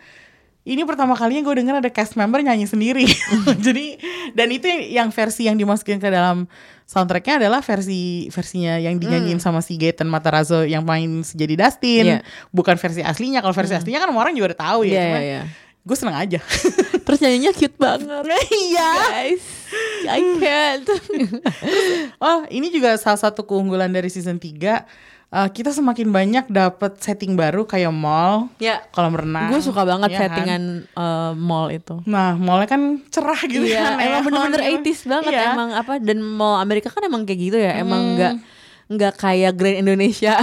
C: ini pertama kalinya gue denger ada cast member nyanyi sendiri. *laughs* *laughs* Jadi dan itu yang versi yang dimasukin ke dalam soundtracknya adalah versi versinya yang dinyanyiin sama si Gaten Matarazzo yang main jadi Dustin.
A: Iya.
C: bukan versi aslinya. Kalau versi aslinya kan orang juga udah tahu ya.
A: Iya,
C: cuman
A: iya, iya.
C: gue seneng aja. *laughs*
A: Terus nyanyinya cute banget.
C: Iya.
A: Guys, I can't.
C: Oh, ini juga salah satu keunggulan dari season 3. Eh, kita semakin banyak dapat setting baru kayak mall,
A: ya,
C: kolam renang.
A: gue suka banget
C: ya kan?
A: settingan eh, mall itu.
C: Nah, mallnya kan cerah gitu
A: Iya,
C: kan.
A: emang bener-bener
C: neon.
A: 80s banget
C: Iya.
A: emang apa dan mall Amerika kan emang kayak gitu ya. Emang nggak nggak kayak Grand Indonesia.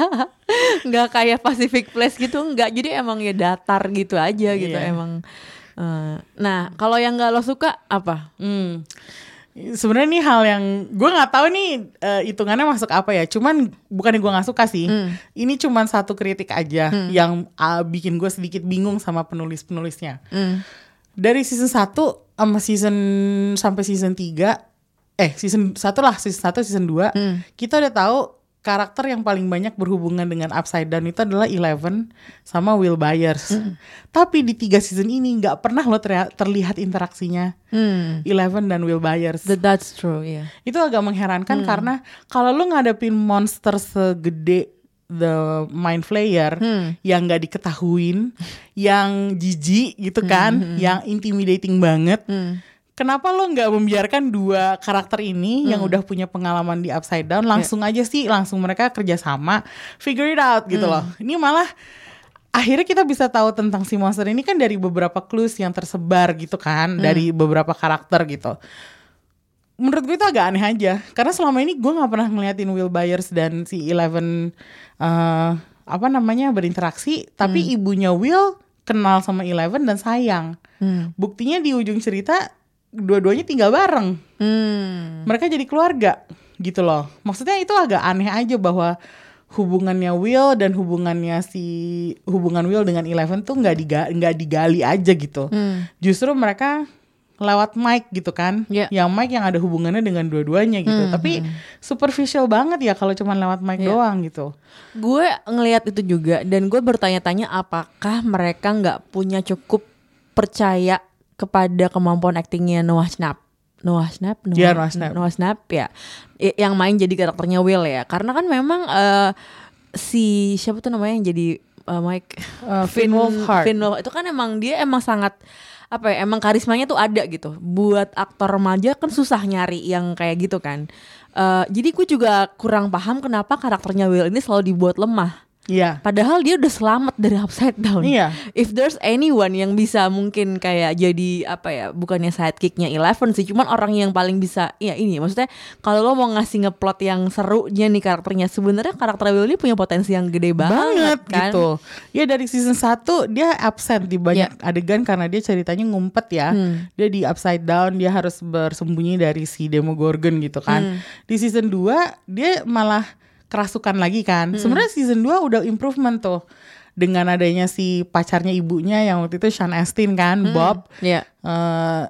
A: *laughs* nggak kayak Pacific Place gitu, nggak. Jadi emang ya datar gitu aja gitu
C: Iya.
A: emang. eh, nah, kalau yang nggak lo suka apa?
C: Hmm. Sebenarnya ini hal yang gue nggak tahu nih eh, hitungannya masuk apa ya. Cuman bukannya gue nggak suka sih.
A: Hmm.
C: Ini cuman satu kritik aja yang ah, bikin gue sedikit bingung sama penulis-penulisnya.
A: Hmm.
C: Dari season 1 sama season sampai season 3 eh season 1 lah, season 1 season 2
A: Hmm.
C: kita udah tahu karakter yang paling banyak berhubungan dengan Upside Down itu adalah Eleven sama Will Byers.
A: Hmm.
C: Tapi di tiga season ini nggak pernah lo terlihat, interaksinya
A: Hmm.
C: Eleven dan Will Byers.
A: That- That's true, ya.
C: Itu agak mengherankan karena kalau lu ngadepin monster segede the Mind Flayer yang nggak diketahuin, yang jijik gitu kan, yang intimidating banget. Kenapa lo nggak membiarkan dua karakter ini yang udah punya pengalaman di Upside Down langsung aja sih langsung mereka kerjasama figure it out gitu loh. Ini malah akhirnya kita bisa tahu tentang si monster ini kan dari beberapa clues yang tersebar gitu kan dari beberapa karakter gitu. Menurut gue itu agak aneh aja karena selama ini gue nggak pernah ngeliatin Will Byers dan si Eleven eh apa namanya berinteraksi tapi ibunya Will kenal sama Eleven dan sayang. Buktinya di ujung cerita dua-duanya tinggal bareng.
A: Hmm.
C: mereka jadi keluarga gitu loh. Maksudnya itu agak aneh aja bahwa hubungannya Will dan hubungannya si hubungan Will dengan Eleven tuh nggak diga, nggak digali aja gitu. Justru mereka lewat Mike gitu kan.
A: Iya.
C: yang Mike yang ada hubungannya dengan dua-duanya gitu. Tapi superficial banget ya kalau cuma lewat Mike
A: Iya.
C: doang gitu.
A: Gue ngelihat itu juga dan gue bertanya-tanya apakah mereka nggak punya cukup percaya kepada kemampuan aktingnya Noah Schnapp. Noah Schnapp, Noah,
C: Iya, Noah Schnapp.
A: Noah Schnapp ya, yang main jadi karakternya Will ya. Karena kan memang eh, si siapa tuh namanya yang jadi eh, Mike
C: Uh, Finn Wolfhard.
A: Finn Wolf- itu kan emang dia emang sangat apa ya emang karismanya tuh ada gitu buat aktor remaja kan susah nyari yang kayak gitu kan Eh, jadi gue juga kurang paham kenapa karakternya Will ini selalu dibuat lemah
C: Iya
A: padahal dia udah selamat dari upside down
C: Iya.
A: if there's anyone yang bisa mungkin kayak jadi apa ya bukannya sidekicknya Eleven sih cuman orang yang paling bisa ya ini maksudnya kalau lo mau ngasih ngeplot yang serunya nih karakternya sebenarnya karakter Will ini punya potensi yang gede banget,
C: banget
A: kan
C: gitu. Ya dari season 1 dia absen di banyak adegan karena dia ceritanya ngumpet ya. Dia di upside down, dia harus bersembunyi dari si Demogorgon gitu kan. Di season 2 dia malah kerasukan lagi kan. Sebenarnya season 2 udah improvement tuh. Dengan adanya si pacarnya ibunya yang waktu itu Sean Astin kan, Bob.
A: Iya.
C: eh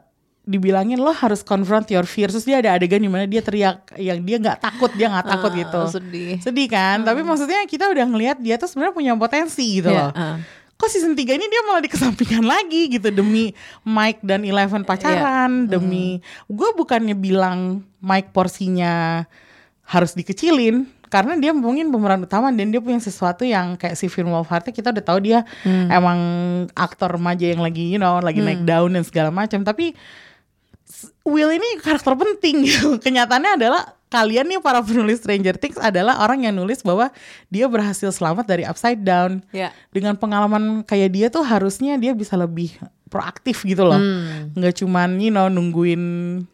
C: dibilangin lo harus confront your fears terus dia ada adegan di mana dia teriak yang dia nggak takut dia nggak takut
A: Ah,
C: gitu
A: sedih.
C: sedih kan tapi maksudnya kita udah ngelihat dia tuh sebenarnya punya potensi gitu
A: Iya,
C: loh
A: ah.
C: kok season 3 ini dia malah dikesampingkan lagi gitu demi Mike dan Eleven pacaran demi gue bukannya bilang Mike porsinya harus dikecilin karena dia mungkin pemeran utama dan dia punya sesuatu yang kayak si Finn Wolfhard kita udah tahu dia emang aktor remaja yang lagi you know lagi naik daun dan segala macam tapi Will ini karakter penting *laughs* gitu. Kenyataannya adalah kalian nih para penulis Stranger Things adalah orang yang nulis bahwa dia berhasil selamat dari upside down.
A: Iya.
C: Dengan pengalaman kayak dia tuh harusnya dia bisa lebih proaktif gitu loh. Nggak cuman you know nungguin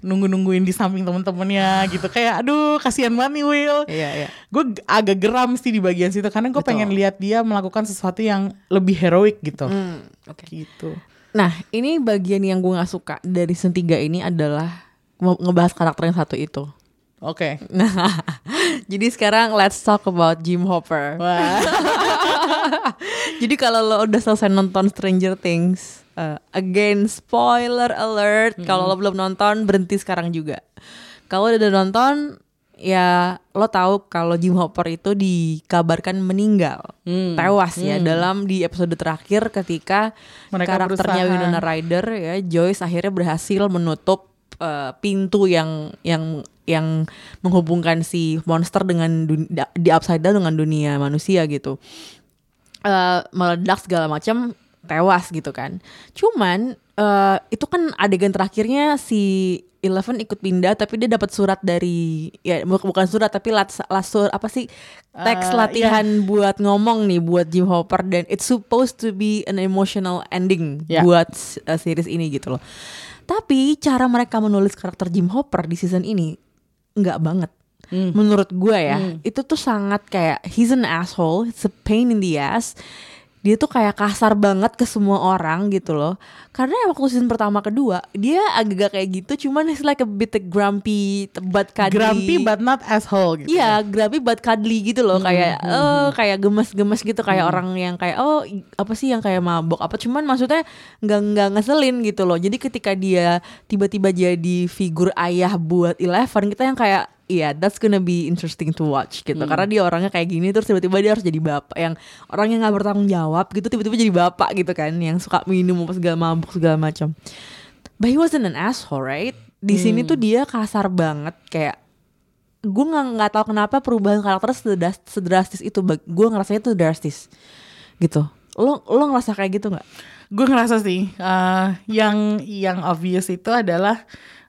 C: nunggu-nungguin di samping temen-temennya *laughs* gitu. Kayak aduh kasihan banget nih Will.
A: Iya, iya.
C: Gue agak geram sih di bagian situ karena gue pengen lihat dia melakukan sesuatu yang lebih heroik gitu.
A: Hmm, oke.
C: Gitu.
A: Nah, ini bagian yang gue gak suka dari season 3 ini adalah ngebahas karakter yang satu itu.
C: Oke.
A: Nah, *laughs* jadi sekarang let's talk about Jim Hopper.
C: Wah. *laughs*
A: Jadi kalau lo udah selesai nonton Stranger Things, uh, again spoiler alert. Kalau lo belum nonton berhenti sekarang juga. Kalau udah nonton, ya lo tahu kalau Jim Hopper itu dikabarkan meninggal, tewas ya dalam di episode terakhir ketika
C: Mereka
A: karakternya
C: berusaha.
A: Winona Ryder ya Joyce akhirnya berhasil menutup uh, pintu yang yang yang menghubungkan si monster dengan di upside down dengan dunia manusia gitu eh meledak segala macam tewas gitu kan. Cuman eh itu kan adegan terakhirnya si Eleven ikut pindah tapi dia dapat surat dari ya bu- bukan surat tapi lat, lasur apa sih teks
C: Eh,
A: latihan buat ngomong nih buat Jim Hopper dan it's supposed to be an emotional ending
C: Ya.
A: buat uh, series ini gitu loh. Tapi cara mereka menulis karakter Jim Hopper di season ini nggak banget. Menurut gue ya, itu tuh sangat kayak he's an asshole, it's a pain in the ass. Dia tuh kayak kasar banget ke semua orang gitu loh. Karena waktu season pertama kedua, dia agak kayak gitu, cuman he's like a bit grumpy, but cuddly.
C: Grumpy but not asshole gitu.
A: Iya, grumpy but cuddly gitu loh, kayak eh kayak gemes-gemes gitu kayak orang yang kayak oh apa sih yang kayak mabok apa cuman maksudnya nggak nggak ngeselin gitu loh. Jadi ketika dia tiba-tiba jadi figur ayah buat Eleven kita yang kayak Iya, that's gonna be interesting to watch gitu. Karena dia orangnya kayak gini terus tiba-tiba dia harus jadi bapak yang orang yang nggak bertanggung jawab gitu tiba-tiba jadi bapak gitu kan, yang suka minum apa segala mabuk segala macam. But he wasn't an asshole, right? Di sini tuh dia kasar banget kayak gue nggak nggak tahu kenapa perubahan karakter sedas, sedrastis itu gue ngerasanya itu drastis gitu lo lo ngerasa kayak gitu nggak
C: Gue ngerasa sih eh, yang yang obvious itu adalah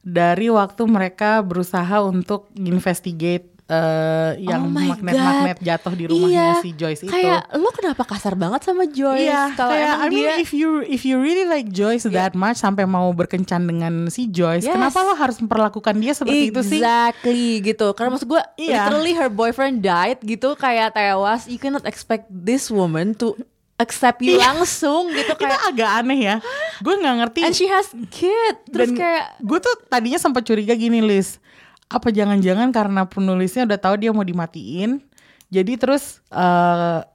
C: dari waktu mereka berusaha untuk investigate eh, yang
A: Oh
C: magnet-magnet
A: God.
C: jatuh di rumahnya
A: Iya,
C: si Joyce itu.
A: kayak lo kenapa kasar banget sama Joyce
C: Iya,
A: kalau
C: kayak
A: emang
C: I mean
A: dia
C: if you if you really like Joyce that much sampai mau berkencan dengan si Joyce,
A: Yes.
C: kenapa lo harus memperlakukan dia seperti itu sih?
A: Exactly gitu Karena maksud gue
C: Iya.
A: Literally her boyfriend died gitu Kayak tewas You cannot expect this woman to Accept you langsung gitu
C: Itu
A: kayak
C: agak aneh ya. Gue nggak ngerti.
A: And she has kid Terus
C: Dan
A: kayak
C: gue tuh tadinya sempat curiga gini Liz apa jangan-jangan karena penulisnya udah tahu dia mau dimatiin jadi terus eh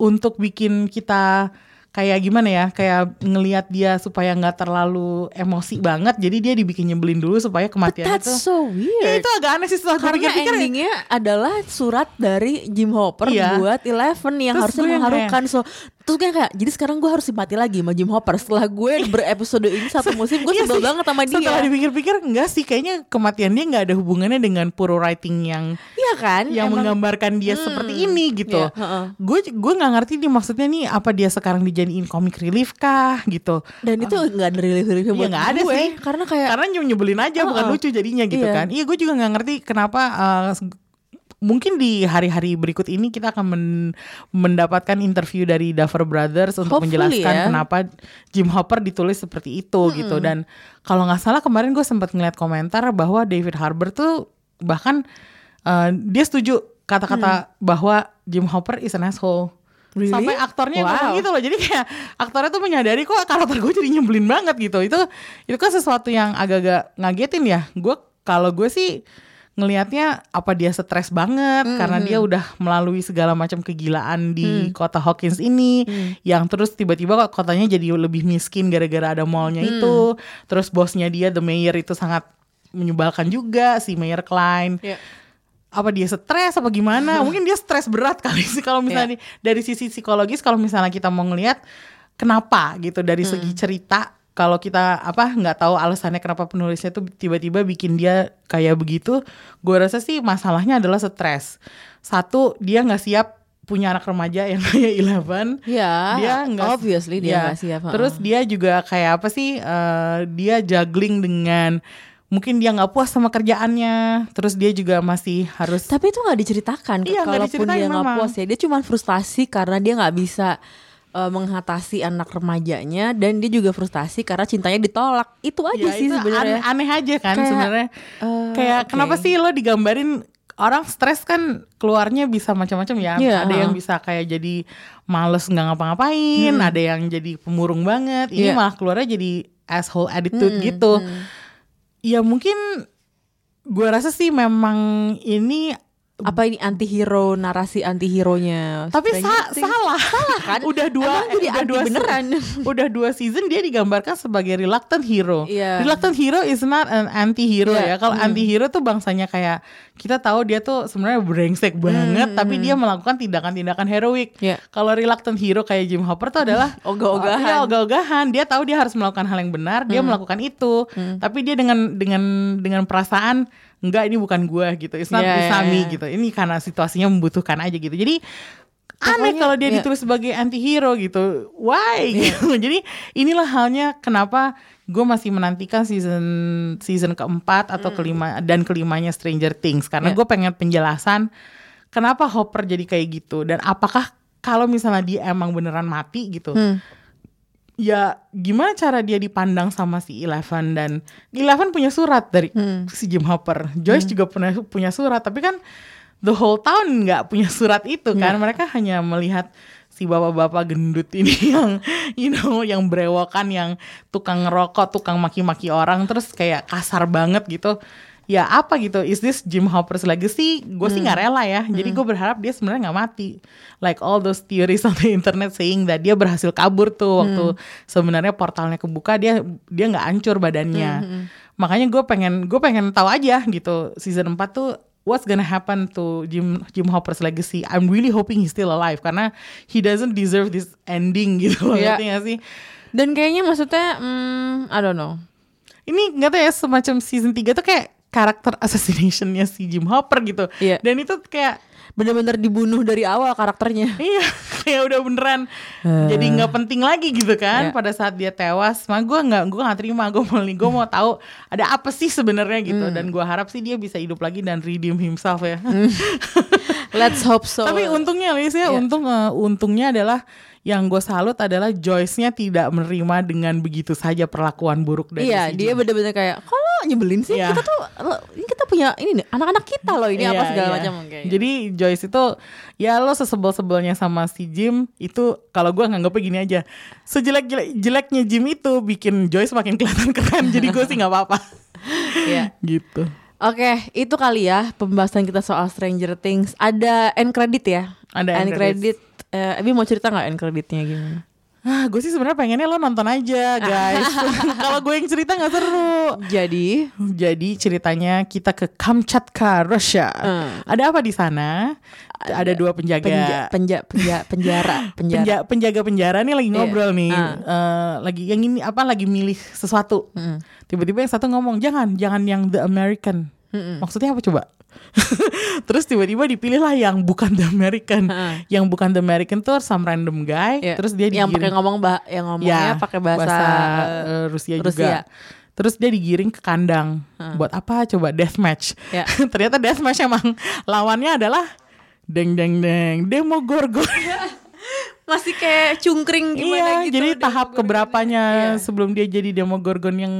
C: untuk bikin kita kayak gimana ya kayak ngelihat dia supaya nggak terlalu emosi banget jadi dia dibikin nyebelin dulu supaya
A: But
C: kematiannya
A: that's
C: tuh
A: so weird
C: ya itu agak aneh sih setelah
A: Karena
C: pikir-pikir ya.
A: endingnya adalah surat dari Jim Hopper
C: Iya.
A: buat Eleven yang
C: Terus
A: harusnya mengharukan. So, terus gue kayak, jadi sekarang gue harus simpati lagi sama Jim Hopper. Setelah gue berepisode ini satu musim, gue
C: Iya
A: sebel
C: sih.
A: banget sama dia.
C: Setelah dipikir-pikir enggak sih kayaknya kematian dia nggak ada hubungannya dengan puro writing yang
A: Iya kan?
C: yang
A: Emang-
C: menggambarkan dia seperti ini gitu.
A: Iya, heeh.
C: Gue gue nggak ngerti nih maksudnya nih apa dia sekarang dijadiin comic relief kah gitu.
A: Dan itu nggak ada relief-reliefnya
C: Iya
A: buat
C: nggak ada
A: gue.
C: sih.
A: Karena kayak,
C: karena nyebelin aja bukan
A: Heeh.
C: lucu jadinya gitu
A: Iya.
C: kan. Iya gue juga nggak ngerti kenapa uh, mungkin di hari-hari berikut ini kita akan men- mendapatkan interview dari Duffer Brothers untuk
A: Hopefully
C: menjelaskan
A: ya.
C: kenapa Jim Hopper ditulis seperti itu gitu dan kalau nggak salah kemarin gue sempat ngeliat komentar bahwa David Harbour tuh bahkan uh, dia setuju kata-kata bahwa Jim Hopper is an asshole.
A: Really?
C: Sampai aktornya
A: Wow.
C: ngomong gitu loh. Jadi kayak aktornya tuh menyadari kok karakter gue jadi nyebelin banget gitu. Itu itu kan sesuatu yang agak-agak ngagetin ya. Gue kalau gue sih ngelihatnya apa dia stres banget karena dia udah melalui segala macam kegilaan di kota Hawkins ini yang terus tiba-tiba kok kotanya jadi lebih miskin gara-gara ada mallnya itu. Terus bosnya dia the mayor itu sangat menyebalkan juga si mayor Klein.
A: Iya.
C: apa dia stres apa gimana? *laughs* Mungkin dia stres berat kali sih kalau misalnya di- dari sisi psikologis kalau misalnya kita mau ngelihat kenapa gitu dari segi cerita kalau kita apa nggak tahu alasannya kenapa penulisnya tuh tiba-tiba bikin dia kayak begitu gue rasa sih masalahnya adalah stres satu dia nggak siap punya anak remaja yang *laughs* kayak Eleven
A: ya,
C: dia nggak
A: obviously dia
C: ya.
A: nggak siap. heeh.
C: Terus dia juga kayak apa sih? eh, dia juggling dengan mungkin dia nggak puas sama kerjaannya. Terus dia juga masih harus
A: Tapi itu nggak diceritakan.
C: Iya, nggak
A: Kalaupun
C: diceritain
A: dia nggak puas ya, dia cuma frustasi karena dia nggak bisa uh, mengatasi anak remajanya dan dia juga frustasi karena cintanya ditolak. Itu aja
C: Ya,
A: sih sebenarnya.
C: aneh, aneh aja kan
A: Kayak,
C: sebenarnya.
A: eh,
C: kayak
A: oke.
C: kenapa sih lo digambarin orang stres kan keluarnya bisa macam-macam ya.
A: Iya,
C: ada yang bisa kayak jadi males nggak ngapa-ngapain, ada yang jadi pemurung banget. Ini
A: Hmm. Iya.
C: malah keluarnya jadi asshole attitude gitu. Ya mungkin gue rasa sih memang ini
A: Apa ini anti-hero, narasi anti-hero-nya
C: tapi
A: Stranger
C: sa-
A: Things?
C: salah
A: Salah kan? *laughs*
C: udah dua
A: Emang jadi
C: udah
A: anti
C: dua
A: beneran. *laughs*
C: udah dua season dia digambarkan sebagai reluctant hero
A: Iya.
C: reluctant hero is not an anti hero
A: Iya.
C: ya kalau anti hero tuh bangsanya kayak kita tahu dia tuh sebenarnya brengsek banget tapi dia melakukan tindakan-tindakan heroik
A: Iya.
C: kalau reluctant hero kayak Jim Hopper tuh adalah *laughs*
A: Ogah-ogahan.
C: Iya, ogah-ogahan dia tahu dia harus melakukan hal yang benar dia melakukan itu tapi dia dengan dengan dengan perasaan enggak ini bukan gua gitu. It's not
A: Iya, iya,
C: me
A: iya.
C: gitu. Ini karena situasinya membutuhkan aja gitu. Jadi aneh kalau dia
A: iya.
C: ditulis sebagai anti-hero gitu. Why? *laughs* Gitu. Jadi inilah halnya kenapa gue masih menantikan season season keempat atau kelima dan kelimanya Stranger Things. Karena
A: Iya.
C: gue pengen penjelasan kenapa Hopper jadi kayak gitu dan apakah kalau misalnya dia emang beneran mati gitu
A: Hmm.
C: Ya gimana cara dia dipandang sama si Eleven dan Eleven punya surat dari
A: Hmm.
C: si Jim Hopper. Joyce juga punya punya surat tapi kan the whole town nggak punya surat itu kan. Mereka hanya melihat si bapak-bapak gendut ini *laughs* yang you know yang brewokan yang tukang ngerokok tukang maki-maki orang terus kayak kasar banget gitu ya apa gitu is this Jim Hopper's legacy? Gue sih nggak rela ya. Jadi gue berharap dia sebenarnya nggak mati. Like all those theories on the internet saying that dia berhasil kabur tuh waktu sebenarnya portalnya kebuka dia dia nggak hancur badannya. Makanya gue pengen gue pengen tahu aja gitu season 4 tuh what's gonna happen to Jim Jim Hopper's legacy? I'm really hoping he's still alive karena he doesn't deserve this ending *laughs* gitu loh
A: Iya.
C: ngerti nggak sih?
A: Dan kayaknya maksudnya hmm, I don't know.
C: Ini nggak tahu ya semacam season 3 tuh kayak karakter assassinationnya si Jim Hopper gitu.
A: Iya.
C: dan itu kayak
A: Bener-bener dibunuh dari awal karakternya. *laughs*
C: Iya kayak udah beneran. Jadi nggak penting lagi gitu kan
A: Iya.
C: pada saat dia tewas. Mah gue nggak gue nggak terima. Gue mau gue mau tahu ada apa sih sebenarnya gitu. Dan gue harap sih dia bisa hidup lagi dan redeem himself ya. *laughs*
A: Let's hope so.
C: Tapi untungnya Lis ya,
A: Iya.
C: untung eh, untungnya adalah yang gue salut adalah Joyce-nya tidak menerima dengan begitu saja perlakuan buruk dari
A: Iya
C: si
A: dia bener-bener kayak Nyebelin sih
C: Iya.
A: Kita tuh Ini kita punya Ini anak-anak kita loh Ini apa
C: Iya,
A: segala
C: iya.
A: macam kayak
C: Jadi Joyce itu ya lo sesebel-sebelnya sama si Jim itu kalau gue nganggapnya gini aja sejelek jeleknya Jim itu bikin Joyce makin kelihatan keren jadi gue sih nggak apa-apa *laughs*
A: Iya
C: gitu.
A: Oke, itu kali ya pembahasan kita soal Stranger Things. Ada end credit ya?
C: Ada end
A: end credit. Eh, Abi mau cerita nggak end creditnya gimana?
C: Ah, gue sih sebenarnya pengennya lo nonton aja guys. *laughs* kalau gue yang cerita nggak seru.
A: Jadi,
C: Jadi ceritanya kita ke Kamchatka, Russia.
A: Hmm.
C: Ada apa di sana? Ada, dua penjaga.
A: penja, penja, penja, penjara, *laughs* penjara.
C: Penja- penjaga penjara nih lagi
A: Iya.
C: ngobrol nih,
A: Ah.
C: Eh, lagi yang ini apa lagi milih sesuatu. Tiba-tiba yang satu ngomong jangan, jangan yang the American. Maksudnya apa coba? *laughs* terus tiba-tiba dipilih lah yang bukan the American, yang bukan the American tuh some random guy.
A: Iya.
C: Terus dia
A: yang pakai
C: digiring-
A: ngomong bah, yang ngomongnya
C: Ya,
A: pakai bahasa, eh,
C: eh, Rusia,
A: Rusia.
C: juga. Terus dia digiring ke kandang. Buat apa coba death match.
A: Ya. *laughs*
C: Ternyata death match emang lawannya adalah deng deng deng Demogorgon. *laughs*
A: masih kayak cungkring gimana
C: iya,
A: gitu.
C: jadi tahap keberapanya
A: Iya.
C: sebelum dia jadi Demogorgon yang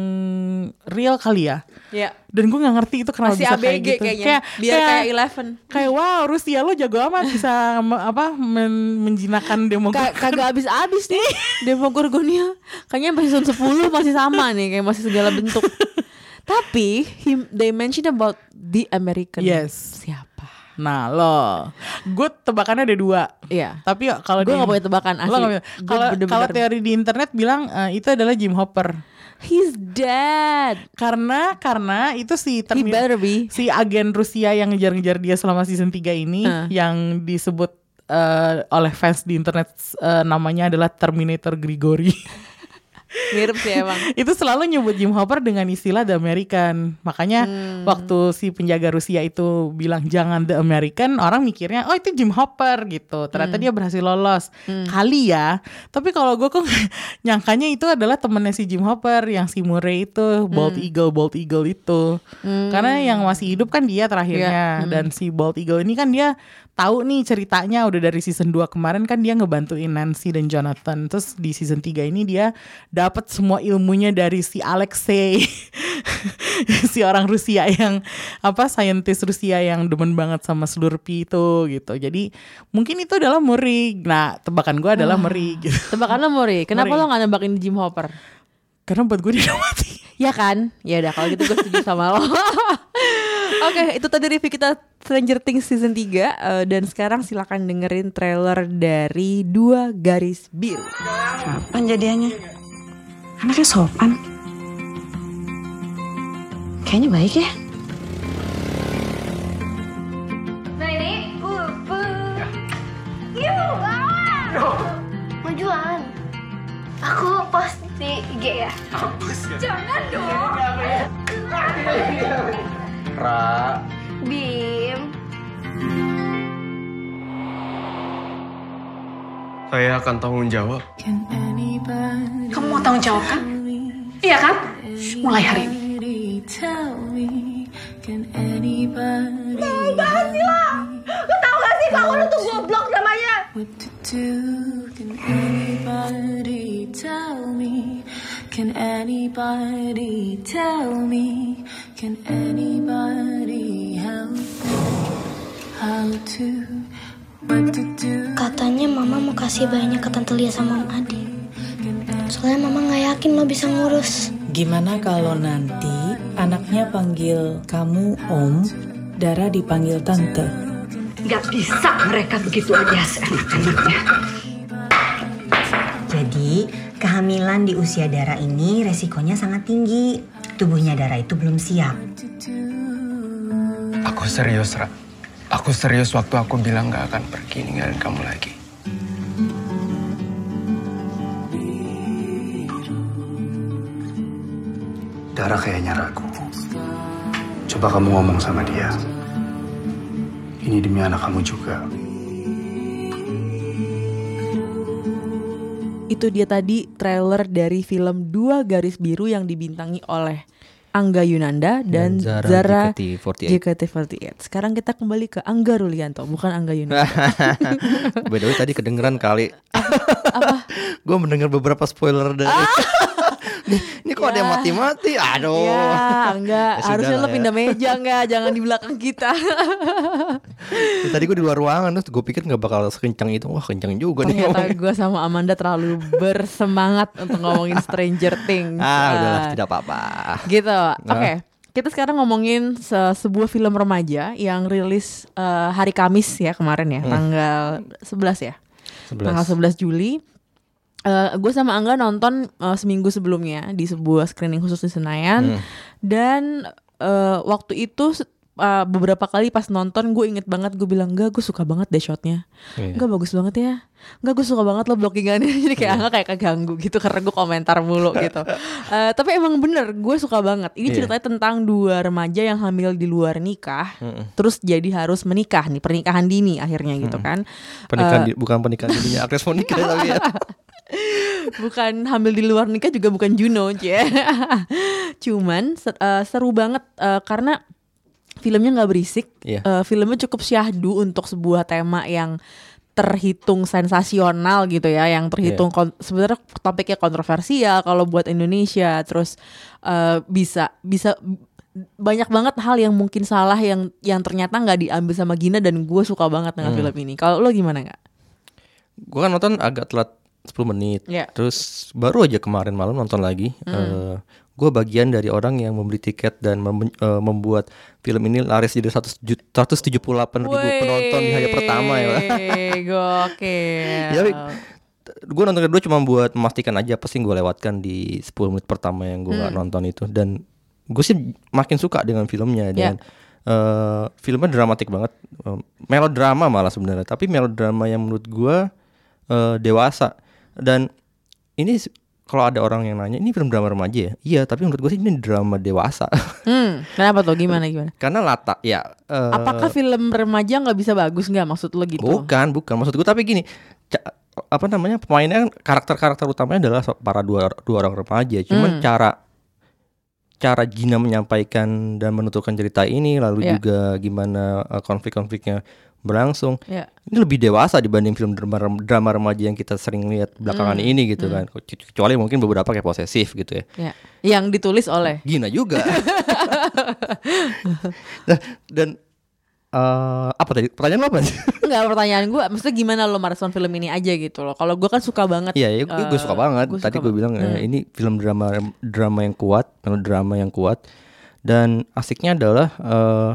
C: real kali ya.
A: Iya.
C: Dan gue nggak ngerti itu kenapa
A: Masih
C: bisa
A: ABG
C: kayak gitu.
A: kayaknya. Biar kayak Eleven.
C: kayak wow Rusia lo jago amat bisa apa men- menjinakkan Demogorgon.
A: Ka- kagak habis-habis nih *laughs* Demogorgonnya Kayaknya masih season 10 masih sama nih Kayak masih segala bentuk *laughs* Tapi him, They mention about The American
C: Yes.
A: Siapa?
C: Nah lo, gue tebakannya ada dua.
A: Iya
C: Tapi kalau
A: Gue
C: di-
A: gak punya tebakan asli
C: nggak Kalau kalau teori di internet bilang eh, itu adalah Jim Hopper.
A: He's dead
C: Karena karena itu si
A: He
C: termi-
A: better be
C: si agen Rusia yang ngejar-ngejar dia selama season 3 ini
A: Uh.
C: yang disebut eh, oleh fans di internet eh, namanya adalah Terminator Grigori. *laughs*
A: Mirip sih emang *laughs*
C: itu selalu nyebut Jim Hopper dengan istilah The American. Makanya
A: Hmm.
C: waktu si penjaga Rusia itu bilang jangan The American, orang mikirnya oh itu Jim Hopper gitu. Ternyata
A: Hmm.
C: dia berhasil lolos. Kali ya. Tapi kalau gue kok *laughs* nyangkanya itu adalah temennya si Jim Hopper yang si Murray itu Bald
A: Hmm.
C: Eagle, Bald Eagle itu. Karena yang masih hidup kan dia terakhirnya dan si Bald Eagle ini kan dia tahu nih ceritanya udah dari season 2 kemarin kan dia ngebantuin Nancy dan Jonathan. Terus di season 3 ini dia dapat semua ilmunya dari si Alexei. *laughs* si orang Rusia yang apa scientist Rusia yang demen banget sama Slurpee itu gitu. Jadi mungkin itu adalah Muri. Nah, tebakan gue adalah Muri gitu.
A: Tebakan lo Mori Kenapa
C: Mori.
A: lo gak nebakin Jim Hopper?
C: Karena buat gue dia mati. *laughs*
A: Ya kan? Ya udah kalau gitu gue setuju sama lo *laughs* Oke, itu tadi review kita Stranger Things season 3 eh, dan sekarang silakan dengerin trailer dari Dua Garis Biru.
H: Kapan jadiannya? Anaknya sopan. Kayaknya baik ya.
G: Ini pupuk. Yuk, Majuan. Aku post di IG. Jangan dong. *laughs*
B: Ra.
G: Bim.
I: Saya akan tanggung jawab.
H: Tanggung jawab kan? Iya kan? Mulai hari ini.
G: Sih lo. Lo tau gak sih kalau lo tuh goblok namanya?
E: Can anybody tell me? Can anybody help me? How to, what to do?
G: Katanya mama mau kasih bayinya ke Tante Lia sama Om Adi. Soalnya mama nggak yakin lo bisa ngurus.
J: Gimana kalau nanti anaknya panggil kamu Om, Dara dipanggil Tante?
H: Gak bisa mereka begitu aja seenak-enaknya.
K: Jadi, kehamilan di usia Dara ini resikonya sangat tinggi. Tubuhnya Dara itu belum siap.
I: Aku serius, Ra. Aku serius waktu aku bilang gak akan pergi ninggalin kamu lagi. Dara kayaknya ragu. Coba kamu ngomong sama dia. Ini demi anak kamu juga.
A: Itu dia tadi trailer dari film Dua Garis Biru yang dibintangi oleh Angga Yunanda dan,
B: Dan Zara
A: Zara
B: JKT48.
A: JKT48. Sekarang kita kembali ke Angga Rulianto, bukan Angga Yunanda. *laughs*
B: By the way tadi kedengeran kali. Apa? gue mendengar beberapa spoiler dari. *laughs* Nih, *laughs* ini kok ada yang mati-mati? Aduh.
A: ya, enggak.
B: Ya
A: Harusnya lo
B: ya.
A: pindah meja enggak, jangan di belakang kita. *laughs*
B: Tadi gue di luar ruangan terus gue pikir nggak bakal sekencang itu. Wah kencang juga nih.
A: Ternyata
B: ngomongnya.
A: gue sama Amanda terlalu bersemangat untuk ngomongin Stranger Things.
B: Ah udahlah
A: Ah,
B: tidak apa-apa.
A: Gitu.
B: Nah.
A: Oke. Kita sekarang ngomongin se- sebuah film remaja yang rilis eh, hari Kamis ya kemarin ya,
B: Hmm.
A: tanggal 11 ya.
B: 11.
A: Tanggal 11 Juli. Gue sama Angga nonton eh, seminggu sebelumnya di sebuah screening khusus di Senayan
B: Hmm.
A: dan eh, waktu itu eh, beberapa kali pas nonton gue inget banget gue bilang enggak gue suka banget deh shotnya
B: Iya.
A: enggak bagus banget ya enggak gue suka banget lo blockingannya *laughs* jadi kayak Angga kayak keganggu gitu karena gue komentar mulu gitu *laughs* Eh, tapi emang bener gue suka banget ini
B: Iya.
A: ceritanya tentang dua remaja yang hamil di luar nikah
B: Mm-mm.
A: terus jadi harus menikah nih pernikahan dini akhirnya gitu kan
B: Pernikahan
A: Eh,
B: di- bukan pernikahan dirinya Agnes *laughs* Monica tapi ya.
A: Bukan hamil di luar nikah juga bukan Juno cie. *laughs* cuman eh, seru banget eh, karena filmnya nggak berisik
B: Iya.
A: Eh, filmnya cukup syahdu untuk sebuah tema yang terhitung sensasional gitu ya yang terhitung kon- sebenarnya topiknya kontroversial kalau buat Indonesia terus eh, bisa bisa banyak banget hal yang mungkin salah yang yang ternyata nggak diambil sama Gina dan gue suka banget dengan
B: Hmm.
A: film ini kalau lo gimana nggak
B: Gue kan nonton agak telat 10 menit.
A: Iya.
B: Terus baru aja kemarin malam nonton lagi.
A: Hmm.
B: gue bagian dari orang yang membeli tiket dan mem- eh, membuat film ini laris jadi 100 ju- 178 ribu penonton di hari pertama ya.
A: Wey, *laughs* Gokil.
B: Ya, gue nonton kedua cuma buat memastikan aja apa sih gue lewatkan di 10 menit pertama yang gue
A: Hmm.
B: nonton itu dan gue sih makin suka dengan filmnya
A: Ya.
B: dan eh, filmnya dramatik banget Eh, melodrama malah sebenarnya tapi melodrama yang menurut gue eh, dewasa dan ini kalau ada orang yang nanya ini film drama remaja ya iya tapi menurut gue sih ini drama dewasa *laughs*
A: Hmm, kenapa tuh? Gimana gimana?
B: karena latar ya eh,
A: Apakah film remaja nggak bisa bagus nggak maksud lo gitu?
B: Bukan, bukan. Maksud gue tapi gini, apa namanya pemainnya kan karakter-karakter utamanya adalah para dua dua orang remaja. Cuman
A: Hmm.
B: cara cara Gina menyampaikan dan menuturkan cerita ini, lalu
A: Ya.
B: juga gimana eh, konflik-konfliknya berlangsung.
A: Ya.
B: Ini lebih dewasa dibanding film drama drama remaja yang kita sering lihat belakangan
A: Hmm,
B: ini gitu
A: hmm.
B: kan. Kecuali mungkin beberapa kayak posesif gitu ya.
A: Ya. Yang ditulis oleh
B: Gina juga. *laughs* Nah, dan eh, apa tadi? Pertanyaan lo apa sih?
A: Enggak pertanyaan gue Maksudnya gimana lo merespon film ini aja gitu loh Kalau gue kan suka banget
B: Iya, ya, gue
A: eh,
B: suka banget.
A: gua
B: Tadi gue bilang
A: banget.
B: eh, ini film drama drama yang kuat, drama yang kuat. Dan asiknya adalah eh,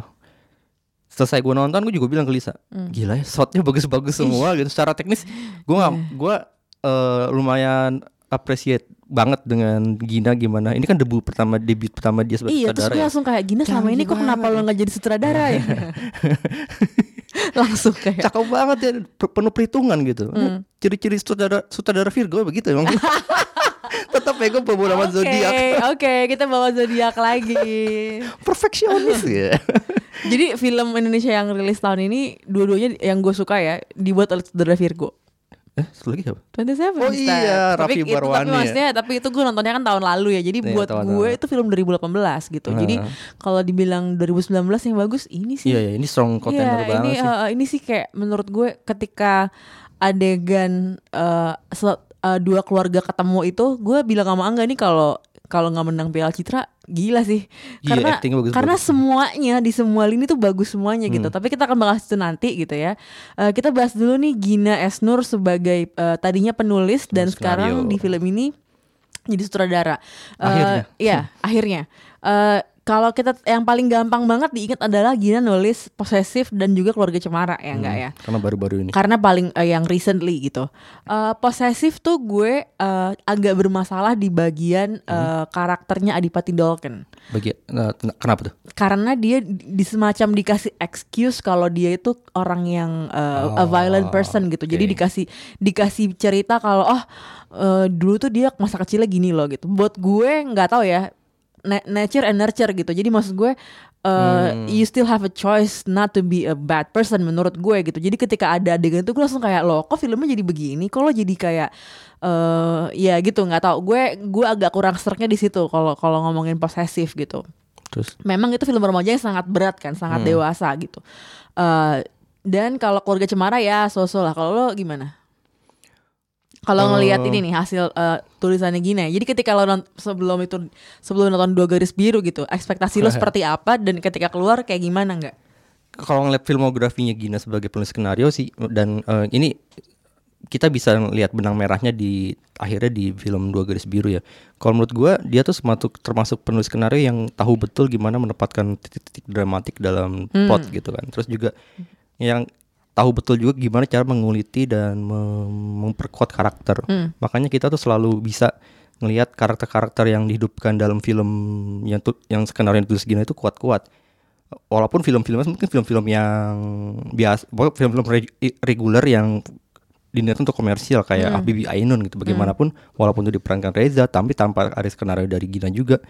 B: selesai gue nonton gue juga bilang ke Lisa
A: Hmm.
B: gila ya shotnya bagus-bagus semua gitu secara teknis gue nggak
A: Iya.
B: gue eh, lumayan appreciate banget dengan Gina gimana ini kan debu pertama debut pertama dia sebagai
A: Iya, terus
B: sutradara
A: gue
B: ya.
A: langsung kayak gini selama ini kok kenapa lo nggak jadi sutradara ya? *laughs* langsung kayak
B: cakep banget ya penuh perhitungan gitu
A: Hmm.
B: ciri-ciri sutradara sutradara Virgo begitu emang *laughs* tetap pegang beberapa
A: Oke,
B: zodiak
A: oke, kita bawa zodiak lagi. *laughs*
B: perfeksionis ya *laughs*
A: Jadi film Indonesia yang rilis tahun ini dua-duanya yang gue suka ya dibuat oleh saudara Virgo.
B: eh satu lagi siapa
A: 27
B: Oh
A: Ustaz.
B: iya,
A: tapi
B: Raffi
A: itu,
B: Barwani
A: tapi
B: ya.
A: maksudnya tapi itu gue nontonnya kan tahun lalu ya. Jadi
B: Iya,
A: buat
B: tahun
A: gue
B: lalu.
A: itu film 2018 gitu. Jadi
B: Heeh.
A: kalau dibilang 2019 yang bagus ini sih.
B: iya ya ini strong contender
A: Iya,
B: banget
A: ini
B: sih
A: eh, ini sih kayak menurut gue ketika adegan eh, eh, dua keluarga ketemu itu gue bilang sama Angga nih kalau kalau nggak menang Piala Citra gila sih
B: Iya,
A: karena
B: actingnya bagus-
A: karena
B: bagus.
A: semuanya di semua lini tuh bagus semuanya gitu
B: Hmm.
A: tapi kita akan bahas itu nanti gitu ya Eh, kita bahas dulu nih Gina Esnur sebagai eh, tadinya penulis dan sekarang
B: skenario.
A: di film ini jadi sutradara Eh,
B: Akhirnya.
A: Iya, akhirnya. Eh, kalau kita yang paling gampang banget diingat adalah Gina nulis posesif dan juga keluarga cemara ya enggak
B: Hmm,
A: ya?
B: karena baru-baru ini
A: Karena paling eh, yang recently gitu. Eh, posesif tuh gue eh, agak bermasalah di bagian
B: Hmm.
A: eh, karakternya Adipati Dolken.
B: bagi ten- kenapa tuh
A: Karena dia di semacam dikasih excuse kalau dia itu orang yang eh, a violent person gitu. Jadi
B: oke.
A: dikasih dikasih cerita kalau oh eh, dulu tuh dia masa kecilnya gini loh gitu. Buat gue nggak tahu ya nature and nurture gitu. Jadi maksud gue eh, you still have a choice not to be a bad person menurut gue gitu. Jadi ketika ada adegan itu gue langsung kayak loh kok filmnya jadi begini? Kok lo jadi kayak eh ya gitu nggak tahu. Gue gue agak kurang sereknya di situ kalau kalau ngomongin posesif gitu
B: terus
A: memang itu film remaja yang sangat berat kan, sangat
B: Hmm.
A: dewasa gitu. Eh dan kalau keluarga cemara ya so-so lah. Kalau lo gimana? Kalau ngelihat
B: Eh.
A: ini nih hasil eh, tulisannya gini, jadi ketika lo nont- sebelum itu sebelum nonton dua garis biru gitu, ekspektasi lo seperti apa dan ketika keluar kayak gimana nggak?
B: kalau ngeliat filmografinya Gina sebagai penulis skenario sih dan eh, ini kita bisa lihat benang merahnya di akhirnya di film Dua Garis Biru ya. Kalau menurut gua dia tuh termasuk termasuk penulis skenario yang tahu betul gimana menempatkan titik-titik dramatik dalam
A: Hmm.
B: plot gitu kan. Terus juga yang tahu betul juga gimana cara menguliti dan mem- memperkuat karakter.
A: Hmm.
B: Makanya kita tuh selalu bisa ngelihat karakter-karakter yang dihidupkan dalam film yang tuh yang skenario ditulis Gina itu kuat-kuat walaupun film-filmnya mungkin film-film yang biasa, film-film reg- reguler yang diniatkan untuk komersial kayak
A: Hmm.
B: Habibie Ainun gitu. Bagaimanapun walaupun itu diperankan Reza, tapi tanpa ada skenario dari Gina juga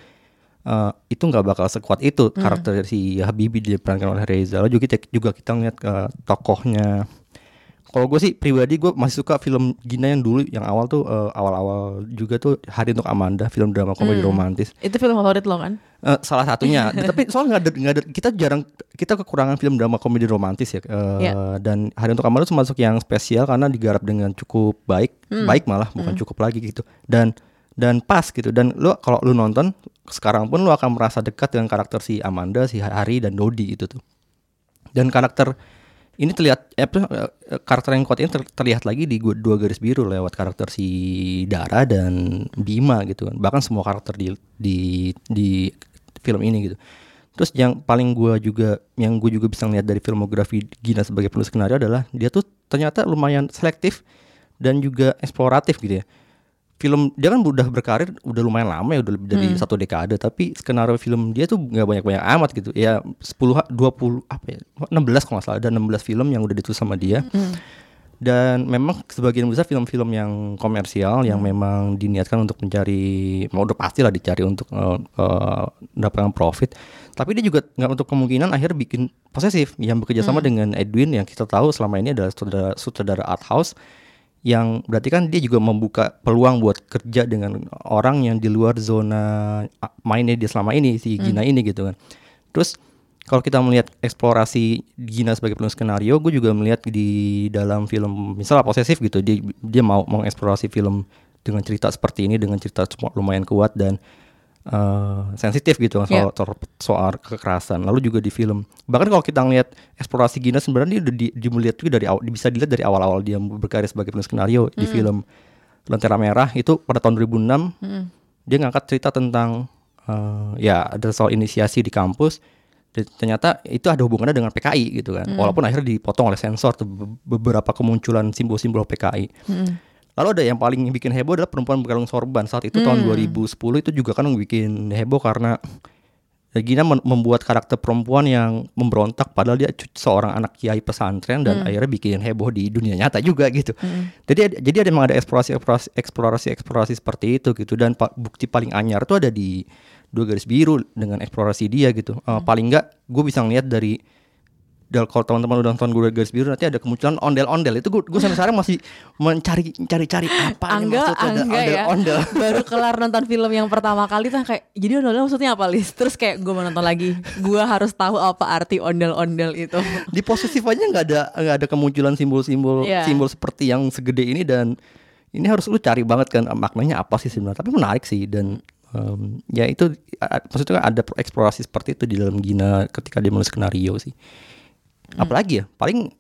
B: eh, itu nggak bakal sekuat itu
A: Hmm.
B: karakter si Habibie diperankan oleh Reza. Lalu juga kita juga kita ngeliat eh, tokohnya. Kalau gue sih pribadi gue masih suka film Gina yang dulu yang awal tuh eh, awal-awal juga tuh Hari untuk Amanda, film drama komedi
A: Hmm.
B: romantis.
A: Itu film favorit lo kan?
B: Eh, salah satunya *laughs* tapi soalnya nggak ada nggak ada kita jarang kita kekurangan film drama komedi romantis ya eh,
A: Iya.
B: dan Hari untuk Amanda termasuk yang spesial karena digarap dengan cukup baik
A: Hmm.
B: baik malah bukan cukup lagi gitu dan dan pas gitu dan lu kalau lu nonton sekarang pun lu akan merasa dekat dengan karakter si Amanda si Hari dan Dodi itu tuh. Dan karakter ini terlihat eh, eh, karakter yang kuat ini ter- terlihat lagi di dua garis biru lewat karakter si Dara dan Bima gitu kan. Bahkan semua karakter di di di film ini gitu. Terus yang paling gua juga yang gue juga bisa lihat dari filmografi Gina sebagai penulis skenario adalah dia tuh ternyata lumayan selektif dan juga eksploratif gitu ya film dia kan udah berkarir udah lumayan lama ya udah lebih dari
A: Hmm.
B: satu dekade. Tapi skenario film dia tuh nggak banyak banyak amat gitu. Ya 10 20 apa ya 16 kalau nggak salah ada 16 film yang udah ditulis sama dia.
A: Hmm.
B: dan memang sebagian besar film-film yang komersial yang memang diniatkan untuk mencari mau udah pasti lah dicari untuk eh, mendapatkan profit. Tapi dia juga nggak untuk kemungkinan akhirnya bikin posesif yang bekerja sama dengan Edwin yang kita tahu selama ini adalah sutradara, sutradara art house yang berarti kan dia juga membuka peluang buat kerja dengan orang yang di luar zona mainnya dia selama ini si Gina ini gitu kan. Terus kalau kita melihat eksplorasi Gina sebagai penulis skenario, gue juga melihat di dalam film misalnya posesif gitu dia dia mau mengeksplorasi film dengan cerita seperti ini dengan cerita lumayan kuat dan eh, sensitif gitu kan soal, soal soal kekerasan. Lalu juga di film bahkan kalau kita ngelihat eksplorasi Gina sebenarnya dia udah di, juga dari awal bisa dilihat dari awal-awal dia berkarya sebagai penulis skenario di film Lentera Merah itu pada tahun 2006 dia ngangkat cerita tentang eh, ya ada soal inisiasi di kampus Dan ternyata itu ada hubungannya dengan PKI gitu kan.
A: Mm.
B: Walaupun akhirnya dipotong oleh sensor beberapa kemunculan simbol-simbol PKI.
A: Mm.
B: Lalu ada yang paling bikin heboh adalah perempuan berkalung sorban saat itu tahun
A: Hmm.
B: 2010 itu juga kan bikin heboh karena Gina membuat karakter perempuan yang memberontak padahal dia seorang anak kiai pesantren dan
A: Hmm.
B: akhirnya bikin heboh di dunia nyata juga gitu.
A: Hmm.
B: Jadi jadi ada memang ada eksplorasi eksplorasi eksplorasi eksplorasi seperti itu gitu dan pa- bukti paling anyar tuh ada di dua garis biru dengan eksplorasi dia gitu. Eh, paling enggak gue bisa ngeliat dari dan kalau teman-teman udah nonton gue garis biru nanti ada kemunculan ondel-ondel. Itu gue gue sampai sekarang masih mencari cari-cari apa nih
A: Angga,
B: maksudnya. Ada
A: ya.
B: ondel-ondel. *laughs*
A: Baru kelar nonton film yang pertama kali tuh kayak Jadi ondel-ondel maksudnya apa Lis? Terus kayak gue mau nonton lagi. Gue harus tahu apa arti ondel-ondel itu. *laughs*
B: Di positif aja nggak ada nggak ada kemunculan simbol-simbol
A: Iya.
B: simbol seperti yang segede ini dan ini harus lu cari banget kan maknanya apa sih sebenarnya. Tapi menarik sih dan em, ya itu maksudnya ada eksplorasi seperti itu di dalam Gina ketika dia menulis skenario sih apalagi ya paling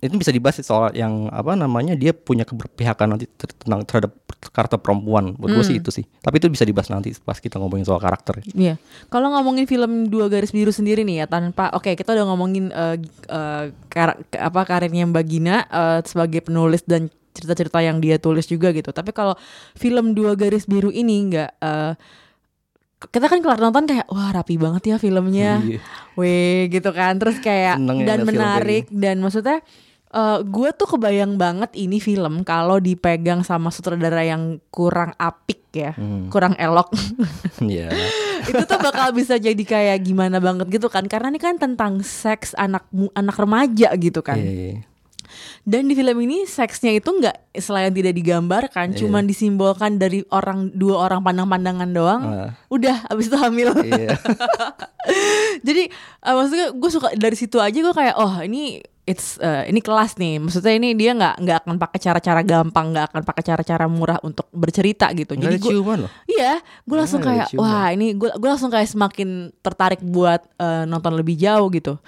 B: itu bisa dibahas soal yang apa namanya dia punya keberpihakan nanti ter- tentang terhadap karakter perempuan. Buat gue sih
A: Hmm.
B: itu sih. Tapi itu bisa dibahas nanti pas kita ngomongin soal karakter.
A: Iya, kalau ngomongin film dua garis biru sendiri nih ya tanpa, oke kita udah ngomongin eh, eh, kar- apa karirnya Mbak Gina eh, sebagai penulis dan cerita-cerita yang dia tulis juga gitu. Tapi kalau film dua garis biru ini nggak, eh, kita kan kelar nonton kayak wah rapi banget ya filmnya,
B: Iya.
A: weh gitu kan. Terus kayak
B: Seneng ya
A: dan
B: kayak
A: menarik dan maksudnya. eh gue tuh kebayang banget ini film kalau dipegang sama sutradara yang kurang apik ya,
B: Hmm.
A: kurang elok. *laughs*
B: Iya.
A: itu tuh bakal bisa jadi kayak gimana banget gitu kan karena ini kan tentang seks anak anak remaja gitu kan
B: Iya.
A: Dan di film ini seksnya itu nggak selain tidak digambarkan
B: Iya.
A: cuman disimbolkan dari orang dua orang pandang-pandangan doang
B: Ah.
A: udah abis itu hamil
B: Iya. *laughs*
A: jadi eh, maksudnya gue suka dari situ aja gue kayak oh ini it's eh, ini kelas nih maksudnya ini dia nggak nggak akan pakai cara-cara gampang nggak akan pakai cara-cara murah untuk bercerita gitu
B: Nggak
A: jadi gue. Iya, gue langsung kayak
B: ciuman.
A: wah ini gue gue langsung kayak semakin tertarik buat eh, nonton lebih jauh gitu.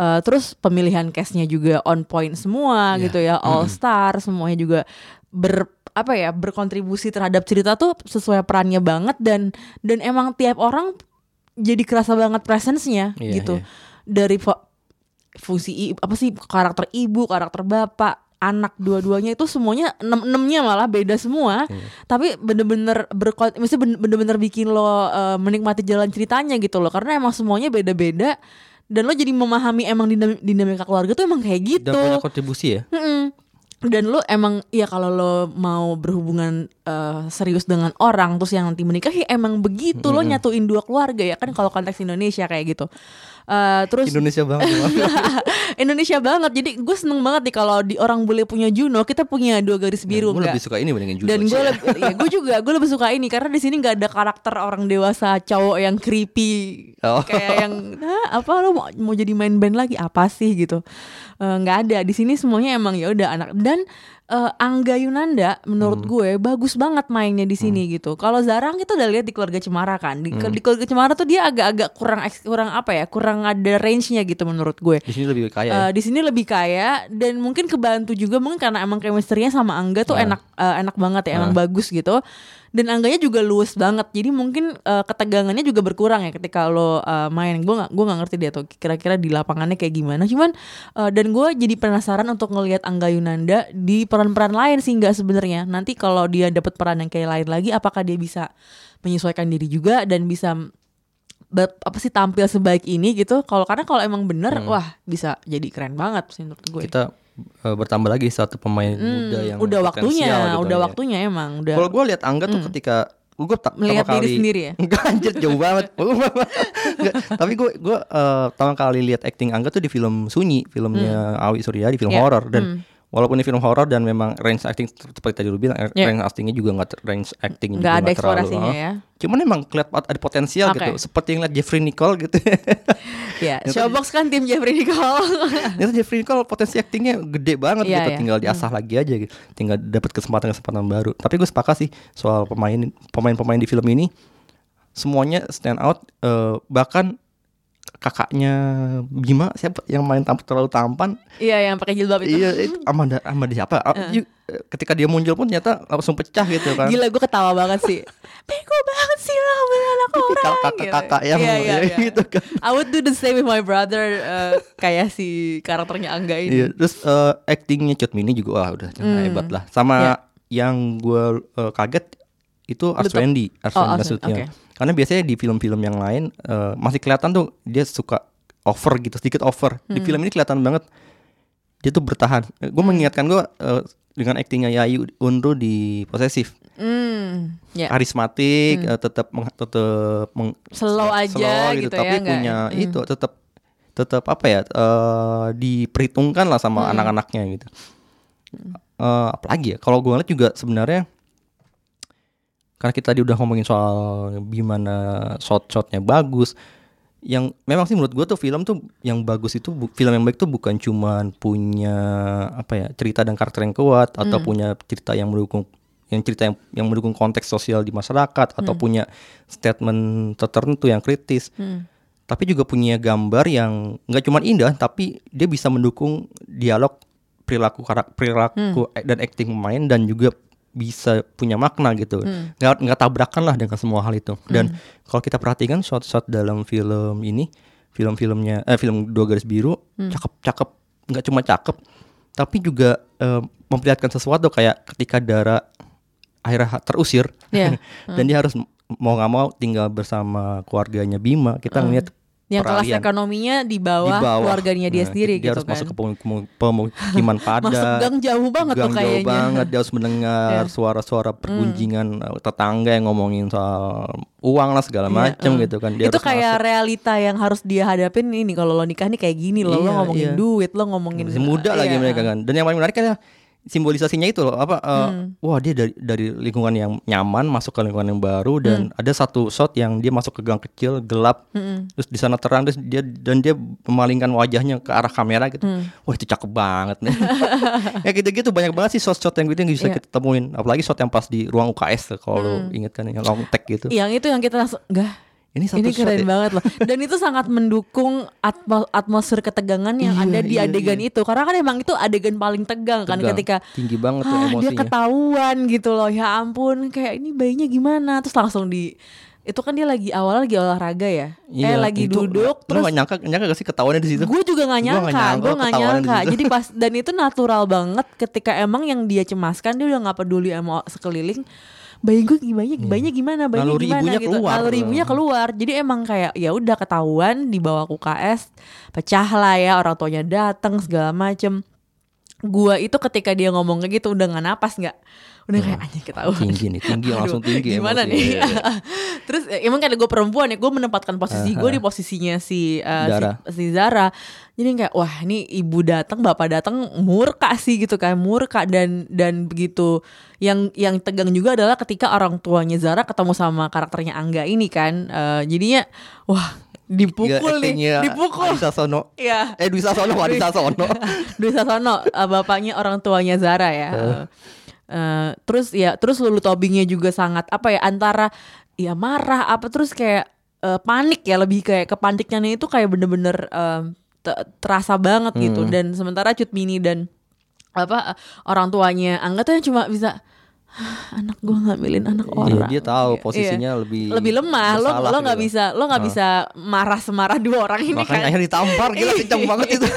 A: Eh, terus pemilihan castnya juga on point semua
B: Iya.
A: gitu ya, all star semuanya juga ber apa ya berkontribusi terhadap cerita tuh sesuai perannya banget dan dan emang tiap orang jadi kerasa banget presence-nya
B: Iya,
A: gitu
B: iya.
A: dari fungsi apa sih karakter ibu karakter bapak anak dua-duanya itu semuanya enam enamnya malah beda semua
B: Iya.
A: tapi bener-bener berkon mesti bener-bener bikin lo eh, menikmati jalan ceritanya gitu loh karena emang semuanya beda-beda dan lo jadi memahami emang dinam- dinamika keluarga tuh emang kayak gitu
B: Dan punya kontribusi ya.
A: Mm-mm. Dan lo emang ya kalau lo mau berhubungan eh, serius dengan orang terus yang nanti menikah ya emang begitu lo
B: Mm-mm.
A: nyatuin dua keluarga ya kan kalau konteks Indonesia kayak gitu. Eh, terus
B: Indonesia banget. *laughs*
A: Indonesia banget. Jadi gue seneng banget nih kalau di orang boleh punya Juno kita punya dua garis biru
B: gue
A: enggak?
B: lebih suka ini dibandingin Juno.
A: Dan gue lebih, ya gue juga gue lebih suka ini karena di sini nggak ada karakter orang dewasa cowok yang creepy
B: Oh.
A: kayak yang "Hah, apa lo mau, mau jadi main band lagi apa sih gitu Eh, nggak ada di sini semuanya emang ya udah anak dan eh, Angga Yunanda menurut
B: Hmm.
A: gue bagus banget mainnya di sini gitu kalau Zarang kita udah lihat di keluarga Cemara kan di,
B: Hmm.
A: di keluarga Cemara tuh dia agak-agak kurang kurang apa ya kurang ada range-nya gitu menurut gue
B: Di sini lebih kaya. ya.
A: Eh, di sini lebih kaya dan mungkin kebantu juga mungkin karena emang chemistry-nya sama Angga tuh
B: Ah.
A: enak eh, enak banget ya, emang
B: Ah.
A: bagus gitu. Dan Angganya juga luwes banget. Jadi mungkin eh, ketegangannya juga berkurang ya ketika lo eh, main. Gue nggak gue nggak ngerti dia tuh kira-kira di lapangannya kayak gimana. Cuman eh, dan gue jadi penasaran untuk ngelihat Angga Yunanda di peran-peran lain sih nggak sebenarnya. Nanti kalau dia dapat peran yang kayak lain lagi, apakah dia bisa menyesuaikan diri juga dan bisa apa sih tampil sebaik ini gitu kalau karena kalau emang bener
B: Hmm.
A: wah bisa jadi keren banget sih menurut gue
B: Kita eh, bertambah lagi satu pemain
A: Hmm,
B: muda yang
A: udah waktunya
B: gitu
A: udah
B: ya.
A: waktunya emang udah
B: Kalau gue lihat Angga tuh
A: Hmm.
B: ketika gue tak
A: Melihat diri
B: kali
A: sendiri ya? *laughs*
B: Enggak anjir jauh banget. *laughs* Enggak, tapi gue gue pertama kali lihat acting Angga tuh di film Sunyi, filmnya Awi Surya di film
A: Ya,
B: horor dan
A: hmm.
B: Walaupun ini film horor dan memang range acting seperti tadi lu bilang
A: Ya.
B: range actingnya juga nggak range acting
A: nggak
B: juga
A: ada
B: nggak terlalu, ah.
A: ya
B: Cuman emang kelihatan ada potensial
A: Oke.
B: gitu, seperti yang lihat Jeffrey Nicole gitu. *laughs*
A: ya
B: Ternyata-
A: showbox kan tim Jeffrey Nicole *laughs*
B: Ternyata Jeffrey Nicole potensi aktingnya gede banget
A: Iya,
B: gitu,
A: iya.
B: tinggal diasah lagi aja gitu. Tinggal dapat kesempatan-kesempatan baru. Tapi gue sepakat sih soal pemain pemain-pemain di film ini semuanya stand out eh, bahkan kakaknya Bima siapa yang main tamp terlalu tampan
A: iya yang pakai jilbab itu
B: iya itu Amanda Amanda siapa eh, ketika dia muncul pun ternyata langsung pecah gitu kan
A: gila gue ketawa banget sih *laughs* bego banget sih lo ambil anak
B: tipikal kakak-kakak yang
A: Iya, iya, *laughs* iya.
B: gitu kan
A: I would do the same with my brother eh, kayak si karakternya Angga ini.
B: Iya, terus eh, actingnya Cut Mini juga wah udah
A: Hmm.
B: hebat lah. Sama
A: Iya.
B: yang gue eh, kaget itu Ars
A: Betul.
B: Wendy, Ars
A: Oh,
B: maksudnya.
A: oke.
B: Karena biasanya di film-film yang lain eh, masih kelihatan tuh dia suka over gitu, sedikit over. Di
A: Hmm.
B: film ini kelihatan banget dia tuh bertahan. Gue mengingatkan gue eh, dengan aktingnya Yayu Unru di Posesif.
A: Hmm, ya.
B: Karismatik,
A: Hmm.
B: eh, tetap meng- tetap meng-
A: Slow aja
B: slow
A: gitu
B: tapi
A: ya, nggak-
B: punya
A: hmm.
B: itu tetap tetap apa ya eh, diperhitungkan lah sama
A: Hmm.
B: anak-anaknya gitu. Eh, apalagi ya kalau gue ngeliat juga sebenarnya karena kita tadi udah ngomongin soal gimana shot-shotnya bagus yang memang sih menurut gue tuh film tuh yang bagus itu film yang baik tuh bukan cuman punya apa ya cerita dan karakter yang kuat atau
A: Hmm.
B: punya cerita yang mendukung yang cerita yang yang mendukung konteks sosial di masyarakat atau
A: Hmm.
B: punya statement tertentu yang kritis
A: Hmm.
B: tapi juga punya gambar yang nggak cuma indah tapi dia bisa mendukung dialog perilaku karak perilaku
A: Hmm.
B: dan acting pemain dan juga bisa punya makna gitu
A: Hmm.
B: nggak nggak tabrakan lah dengan semua hal itu dan kalau kita perhatikan shot-shot dalam film ini film-filmnya eh film dua garis biru
A: Hmm.
B: cakep cakep nggak cuma cakep tapi juga eh, memperlihatkan sesuatu kayak ketika Dara akhirnya terusir
A: Iya. *laughs*
B: dan dia harus mau nggak mau tinggal bersama keluarganya Bima kita
A: Hmm.
B: ngeliat
A: Yang kelas ekonominya di bawah,
B: di bawah.
A: keluarganya dia
B: Nah,
A: sendiri
B: dia
A: gitu
B: harus
A: kan.
B: masuk ke pemu- pemu- pemukiman *laughs* padat
A: Masuk gang jauh banget tuh
B: gang jauh
A: kayaknya.
B: banget dia harus mendengar
A: Iya.
B: suara-suara pergunjingan eh, tetangga yang ngomongin soal uang lah segala
A: Iya,
B: macem
A: eh.
B: gitu kan dia
A: itu kayak
B: masuk.
A: realita yang harus dia hadapin ini kalau lo nikah nih kayak gini lo
B: Iya,
A: ngomongin
B: iya.
A: duit lo ngomongin
B: masih muda lagi
A: iya.
B: mereka kan dan yang paling menarik kan ya, simbolisasinya itu loh apa eh,
A: Hmm.
B: wah dia dari dari lingkungan yang nyaman masuk ke lingkungan yang baru dan ada satu shot yang dia masuk ke gang kecil gelap
A: Mm-mm.
B: terus di sana terang terus dia dan dia memalingkan wajahnya ke arah kamera gitu
A: Hmm.
B: wah itu cakep banget nih *laughs* ya gitu-gitu banyak banget sih shot-shot yang gitu yang bisa
A: Iya.
B: kita temuin apalagi shot yang pas di ruang UKS kalau
A: Hmm.
B: inget kan yang long take gitu
A: yang itu yang kita langsung enggak
B: ini satu
A: ini
B: shot
A: keren
B: ya.
A: banget loh. Dan itu sangat mendukung atmo- atmosfer ketegangan yang
B: Iya,
A: ada di
B: iya,
A: adegan
B: iya.
A: itu. Karena kan emang itu adegan paling tegang, kan
B: Tegang.
A: ketika
B: tinggi banget
A: ah, dia
B: emosinya.
A: ketahuan gitu loh. Ya ampun kayak ini bayinya gimana? Terus langsung di itu kan dia lagi awalnya lagi olahraga ya? Eh lagi
B: Iya, itu
A: duduk
B: lu
A: terus
B: gak nyangka nyangka gak sih ketahuannya di situ?
A: Gue juga nggak
B: Gua nggak
A: nyangka
B: nyangka
A: gue nggak
B: ketahuannya di
A: nyangka.
B: situ.
A: jadi pas dan itu natural banget ketika emang yang dia cemaskan dia udah nggak peduli sama sekeliling bayi gue gimana bayinya gimana? Bayinya
B: Naluri
A: gimana
B: ibunya
A: gitu.
B: keluar.
A: naluri ibunya keluar. Jadi emang kayak ya udah ketahuan dibawa ke UKS pecah lah ya orang tuanya datang segala macem. Gua itu ketika dia ngomong kayak gitu udah nggak napas nggak udah kayak anjing ketahuan
B: tinggi nih tinggi
A: Aduh,
B: langsung tinggi
A: gimana
B: emosi.
A: nih
B: iya. *laughs*
A: terus eh, emang kan gue perempuan ya gue menempatkan posisi gue di posisinya si, eh,
B: Zara.
A: si si Zara jadi kayak wah ini ibu datang bapak datang murka sih gitu kan murka dan dan begitu yang yang tegang juga adalah ketika orang tuanya Zara ketemu sama karakternya Angga ini kan Eh, jadinya wah dipukul nih dipukul
B: Adisa Sono
A: Iya.
B: eh Dwi Sasono Adisa Sono *laughs*
A: Dwi Sasono eh, bapaknya orang tuanya Zara ya. Eh, eh, terus ya terus Lulu Tobingnya juga sangat apa ya antara ya marah apa terus kayak eh, panik ya lebih kayak kepaniknya itu kayak bener-bener te- terasa banget gitu
B: Hmm.
A: dan sementara Cut Mini dan apa eh, orang tuanya Angga tuh yang cuma bisa "Ah, *sighs* anak gua ngambilin anak
B: Iya,
A: orang
B: dia tahu
A: Iya.
B: posisinya lebih
A: lebih lemah lo lo nggak
B: gitu.
A: bisa lo nggak bisa marah semarah dua orang ini
B: makanya
A: kan
B: akhirnya ditampar gila *laughs* kenceng banget itu *laughs*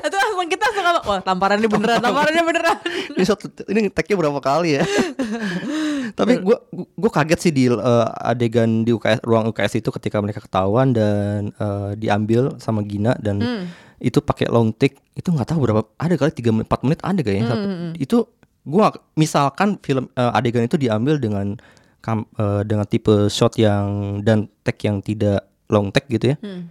A: itu langsung kita langsung ngomong, wah tamparannya beneran tamparannya beneran *laughs*
B: ini shot ini tag-nya berapa kali ya tapi gue gue kaget sih di eh, adegan di UKS ruang UKS itu ketika mereka ketahuan dan eh, diambil sama Gina dan
A: Hmm.
B: itu pakai long take itu nggak tahu berapa ada kali tiga menit empat menit ada kayaknya
A: Hmm,
B: satu.
A: hmm, hmm.
B: itu gue misalkan film eh, adegan itu diambil dengan kam, eh, dengan tipe shot yang dan take yang tidak long take gitu ya.
A: Hmm.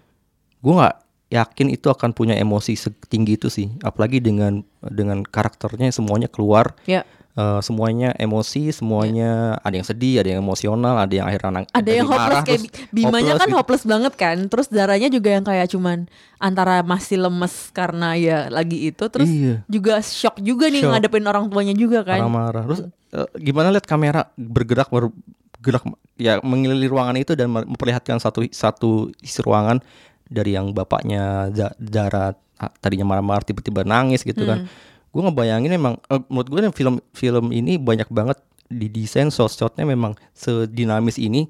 B: gue nggak yakin itu akan punya emosi setinggi itu sih. Apalagi dengan dengan karakternya semuanya keluar.
A: Ya
B: Eh, semuanya emosi semuanya ada yang sedih ada yang emosional ada yang akhirnya nang-
A: ada yang
B: marah,
A: hopeless kayak
B: terus
A: Bi- Bimanya kan
B: gitu.
A: hopeless banget kan terus darahnya juga yang kayak cuman antara masih lemes karena ya lagi itu terus
B: Iya.
A: juga shock juga nih
B: Shock.
A: ngadepin orang tuanya juga kan
B: marah-marah terus eh, gimana lihat kamera bergerak bergerak ya mengelilingi ruangan itu dan memperlihatkan satu satu isi ruangan dari yang bapaknya Za- Zara ah, tadinya marah-marah tiba-tiba nangis gitu kan gue ngebayangin emang eh, menurut gue film film ini banyak banget didesain shot-shotnya memang sedinamis ini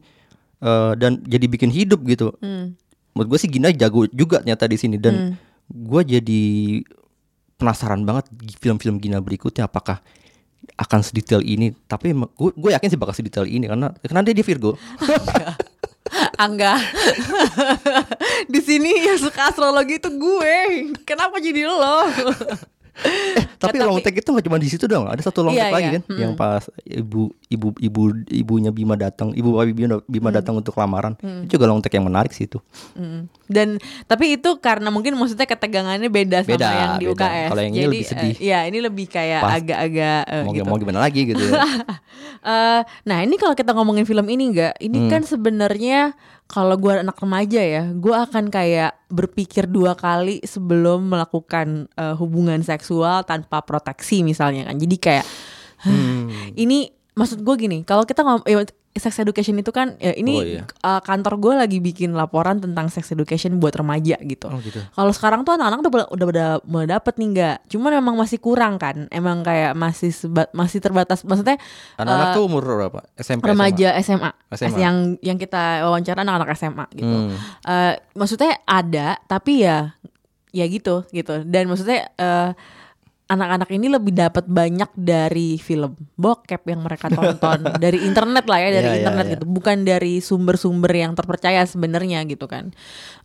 B: Eh, dan jadi bikin hidup gitu.
A: Hmm.
B: Menurut gue sih Gina jago juga ternyata di sini dan
A: Hmm.
B: gue jadi penasaran banget film-film Gina berikutnya apakah akan sedetail ini. Tapi gue gue yakin sih bakal sedetail ini karena karena dia di Virgo. *laughs*
A: Angga. *laughs* di sini yang suka astrologi itu gue. Kenapa jadi lo? *laughs*
B: Tapi long take itu nggak cuma di situ dong. Ada satu long
A: Iya,
B: take lagi
A: iya.
B: kan yang pas ibu ibu ibu ibunya Bima datang, ibu Babi Bima, Bima datang untuk lamaran. Itu juga long take yang menarik sih itu.
A: Mm. Dan tapi itu karena mungkin maksudnya ketegangannya beda,
B: Beda,
A: sama yang di
B: beda.
A: UKS.
B: Kalau yang ini
A: Jadi
B: lebih sedih.
A: eh, ya ini lebih kayak agak-agak eh,
B: mau,
A: gitu.
B: mau gimana lagi gitu ya. *laughs*
A: Eh, nah ini kalau kita ngomongin film ini enggak, ini
B: Hmm.
A: kan sebenarnya kalau gue anak remaja ya, gue akan kayak berpikir dua kali sebelum melakukan eh, hubungan seksual tanpa proteksi misalnya kan. Jadi kayak
B: Hmm.
A: ini maksud gue gini, kalau kita ngom eh, sex education itu kan ya ini
B: Oh, iya.
A: eh, kantor gue lagi bikin laporan tentang sex education buat remaja gitu.
B: Oh gitu.
A: Kalau sekarang tuh anak-anak tuh udah udah, udah mulai dapet nih enggak. Cuman memang masih kurang kan. Emang kayak masih seba- masih terbatas. Maksudnya
B: Anak-anak
A: eh,
B: tuh umur berapa? SMP
A: remaja SMA,
B: SMA.
A: yang yang kita wawancara anak-anak SMA gitu.
B: Hmm.
A: Eh, maksudnya ada tapi ya ya gitu gitu. Dan maksudnya eh, anak-anak ini lebih dapat banyak dari film bokep yang mereka tonton. *laughs* Dari internet lah ya dari
B: Iya, iya,
A: internet
B: iya.
A: gitu. Bukan dari sumber-sumber yang terpercaya sebenarnya gitu kan.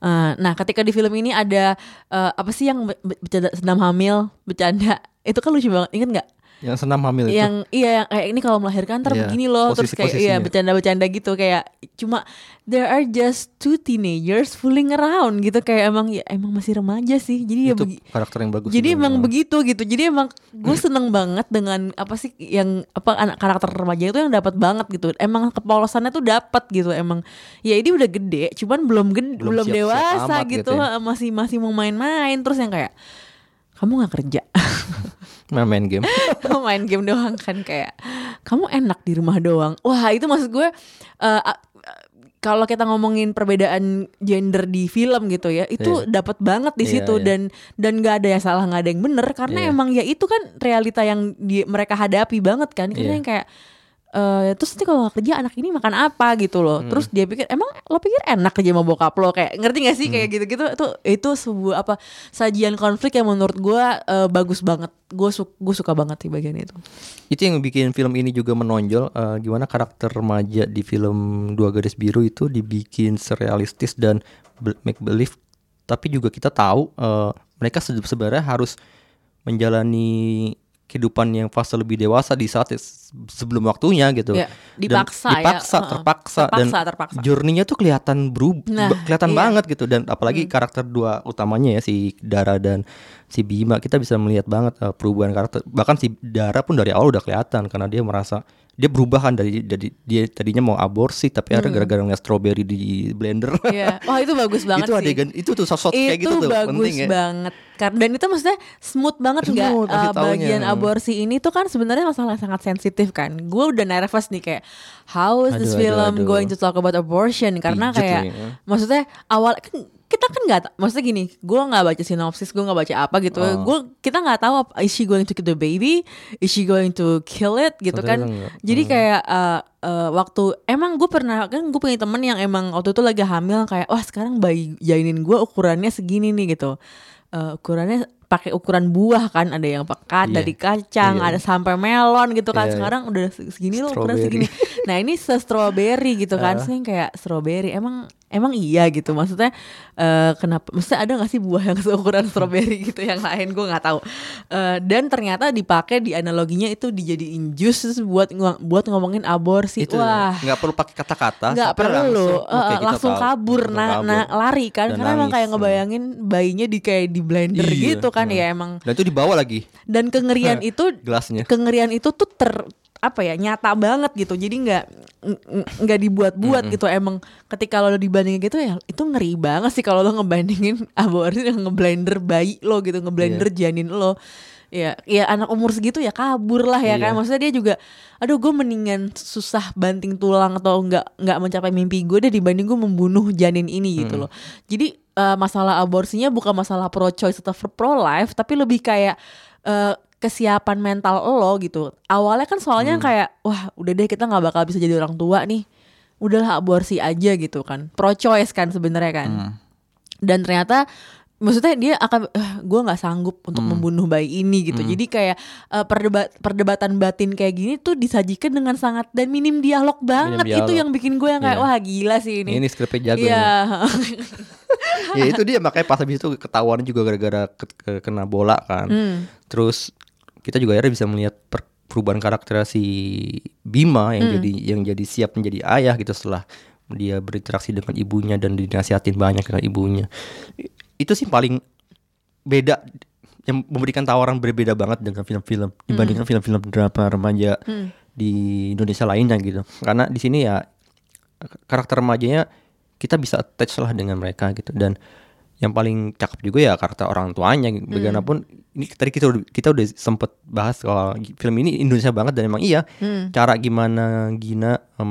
A: Eh, nah ketika di film ini ada eh, apa sih yang be- be- bercanda senam hamil bercanda? Itu kan lucu banget. Inget nggak
B: Yang senam hamil itu.
A: yang iya yang kayak ini kalau melahirkan ntar
B: Iya,
A: begini loh terus
B: posisi-
A: kayak iya bercanda-bercanda gitu kayak cuma there are just two teenagers fooling around gitu kayak emang ya emang masih remaja sih jadi ya
B: itu
A: begi-
B: karakter yang bagus.
A: jadi emang begitu gitu jadi emang gue *clears throat* seneng banget dengan apa sih yang apa anak karakter remaja itu yang dapat banget gitu emang kepolosannya tuh dapat gitu emang ya ini udah gede cuman belum gede
B: Belum
A: belum,
B: siap-siap
A: dewasa
B: amat
A: gitu
B: gitu ya.
A: masih masih mau main-main terus yang kayak kamu nggak kerja *laughs*
B: main, main game. *laughs*
A: main game doang kan kayak kamu enak di rumah doang wah itu maksud gue a- kalau kita ngomongin perbedaan gender di film gitu ya itu
B: Iya.
A: dapat banget di
B: Iya,
A: situ
B: iya.
A: dan dan nggak ada yang salah nggak ada yang bener karena
B: Iya.
A: emang ya itu kan realita yang di, mereka hadapi banget kan karena
B: Iya.
A: yang kayak eh terus nanti kalau nggak kerja anak ini makan apa gitu loh.
B: Hmm.
A: terus dia pikir emang lo pikir enak kerja sama bokap lo? Kayak ngerti gak sih?
B: Hmm.
A: kayak gitu-gitu itu itu sebuah apa sajian konflik yang menurut gue eh, bagus banget. Gue su gue suka banget sih bagian itu.
B: Itu yang bikin film ini juga menonjol. Eh, gimana karakter remaja di film Dua Garis Biru itu dibikin surrealistis dan make believe. Tapi juga kita tahu eh, mereka se- sebenarnya harus menjalani kehidupan yang fase lebih dewasa di saat se- sebelum waktunya gitu.
A: Ya,
B: Dan
A: dipaksa ya,
B: dipaksa,
A: heeh.
B: terpaksa, dan
A: Terpaksa, terpaksa.
B: journey-nya tuh kelihatan berubah,
A: Nah,
B: kelihatan
A: iya.
B: banget gitu dan apalagi karakter dua utamanya ya si Dara dan si Bima kita bisa melihat banget uh, perubahan karakter bahkan si Dara pun dari awal udah kelihatan karena dia merasa dia berubah kan dari dari dia tadinya mau aborsi tapi ada gara-gara ngeliat strawberry di blender
A: Iya. Wah itu bagus *laughs* banget
B: itu
A: sih.
B: adegan itu tuh sosok kayak
A: itu
B: gitu tuh
A: bagus
B: penting ya
A: banget karena dan itu maksudnya smooth banget nggak
B: Smooth, kasih
A: uh,
B: taunya.
A: bagian aborsi ini tuh kan sebenarnya masalah sangat sensitif kan gue udah nervous nih kayak how is this
B: Aduh, aduh,
A: film
B: aduh.
A: going to talk about abortion karena
B: Pijet
A: kayak
B: ya.
A: maksudnya awal kan kita kan nggak maksudnya gini gue nggak baca sinopsis gue nggak baca apa gitu
B: Oh.
A: gue kita nggak tahu apa, is she going to kill the baby is she going to kill it gitu kan jadi
B: Hmm.
A: kayak uh, uh, waktu emang gue pernah kan gue punya temen yang emang waktu itu lagi hamil kayak wah sekarang bayi jainin gue ukurannya segini nih gitu Eh, ukurannya pakai ukuran buah kan ada yang pekat
B: Iya.
A: dari kacang
B: Iya.
A: ada sampai melon gitu kan
B: Iya, iya.
A: sekarang udah segini loh ukuran segini nah ini se strawberry gitu kan
B: Ah. *laughs*
A: saya kayak strawberry emang emang iya gitu maksudnya eh kenapa maksudnya ada gak sih buah yang seukuran strawberry gitu yang lain? Gue nggak tahu. Eh, dan ternyata dipakai di analoginya itu dijadiin jus buat buat ngomongin aborsi.
B: Itu
A: wah.
B: Nggak perlu pakai kata-kata
A: nggak perlu.
B: langsung, oke, kita
A: langsung
B: tahu.
A: kabur
B: Langsung
A: nah,
B: kabur.
A: nah, lari kan.
B: Dan
A: karena emang
B: nangis.
A: kayak ngebayangin bayinya di kayak di blender
B: Iya,
A: gitu kan
B: hmm.
A: ya emang.
B: Dan itu dibawa lagi.
A: Dan kengerian *laughs* itu
B: gelasnya.
A: kengerian itu tuh ter apa ya nyata banget gitu. Jadi nggak ng- ng- nggak dibuat-buat gitu. Emang ketika lo dibandingin gitu ya itu ngeri banget sih kalau lo ngebandingin *laughs* aborsi dengan ngeblender bayi lo gitu ngeblender
B: Iya.
A: janin lo. Ya ya anak umur segitu ya kabur lah ya
B: Iya.
A: kan maksudnya dia juga aduh gue mendingan susah banting tulang atau nggak nggak mencapai mimpi gue deh dibanding gue membunuh janin ini gitu loh. Jadi eh, masalah aborsinya bukan masalah pro choice atau pro life tapi lebih kayak eh, kesiapan mental lo gitu awalnya kan soalnya kayak wah udah deh kita nggak bakal bisa jadi orang tua nih udahlah aborsi aja gitu kan pro choice kan sebenarnya kan
B: Hmm.
A: dan ternyata maksudnya dia akan gue nggak sanggup untuk
B: Hmm.
A: membunuh bayi ini gitu jadi kayak eh, perdebat perdebatan batin kayak gini tuh disajikan dengan sangat dan minim dialog banget itu
B: dialog.
A: yang bikin gue yang kayak
B: Iya.
A: wah gila sih ini
B: Ini skripnya jago
A: Iya. *laughs*
B: ya itu dia makanya pas habis itu ketahuan juga gara-gara ke- ke- kena bola kan.
A: Hmm.
B: Terus kita juga akhirnya bisa melihat per- perubahan karakter si Bima yang
A: Hmm.
B: jadi yang jadi siap menjadi ayah gitu setelah dia berinteraksi dengan ibunya dan dinasihatin banyak dengan ibunya. Itu sih paling beda yang memberikan tawaran berbeda banget dengan film-film dibandingkan film-film drama remaja
A: Hmm.
B: di Indonesia lainnya gitu. Karena di sini ya karakter remajanya kita bisa attach lah dengan mereka gitu dan yang paling cakep juga ya karakter orang tuanya gitu. bagaimanapun ini tadi kita udah- kita udah sempet bahas kalau film ini Indonesia banget dan emang iya
A: Hmm.
B: cara gimana Gina eh,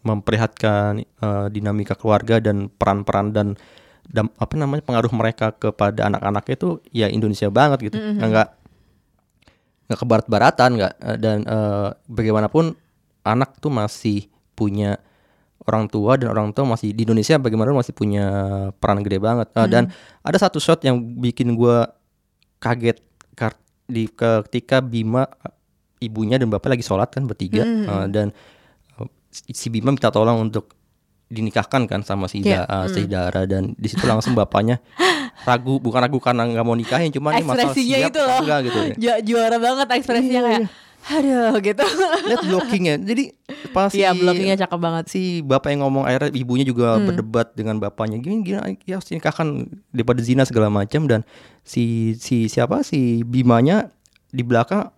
B: memperlihatkan eh, dinamika keluarga dan peran-peran dan dam- apa namanya pengaruh mereka kepada anak-anaknya itu ya Indonesia banget gitu
A: Mhm.
B: nggak nggak ke barat-baratan nggak eh, dan eh, bagaimanapun anak tuh masih punya orang tua dan orang tua masih di Indonesia bagaimana masih punya peran gede banget Eh, dan ada satu shot yang bikin gua kaget di ketika Bima ibunya dan bapak lagi sholat kan bertiga
A: Hmm.
B: eh, dan eh, si Bima minta tolong untuk dinikahkan kan sama si
A: Iya.
B: Da- eh, si
A: Hmm.
B: Dara dan di situ langsung bapaknya *laughs* ragu bukan ragu karena nggak mau nikahin cuman ini masalah
A: ekspresinya
B: siap
A: itu loh
B: enggak gitu ya.
A: Ju- juara banget ekspresinya kayak aduh gitu.
B: Lihat blockingnya. Jadi pas
A: Iya,
B: si-
A: blockingnya cakep banget.
B: si bapak yang ngomong akhirnya ibunya juga
A: Hmm.
B: berdebat dengan bapaknya. Gini gini ya harus nikahkan daripada zina segala macam dan si si siapa? Si Bimanya di belakang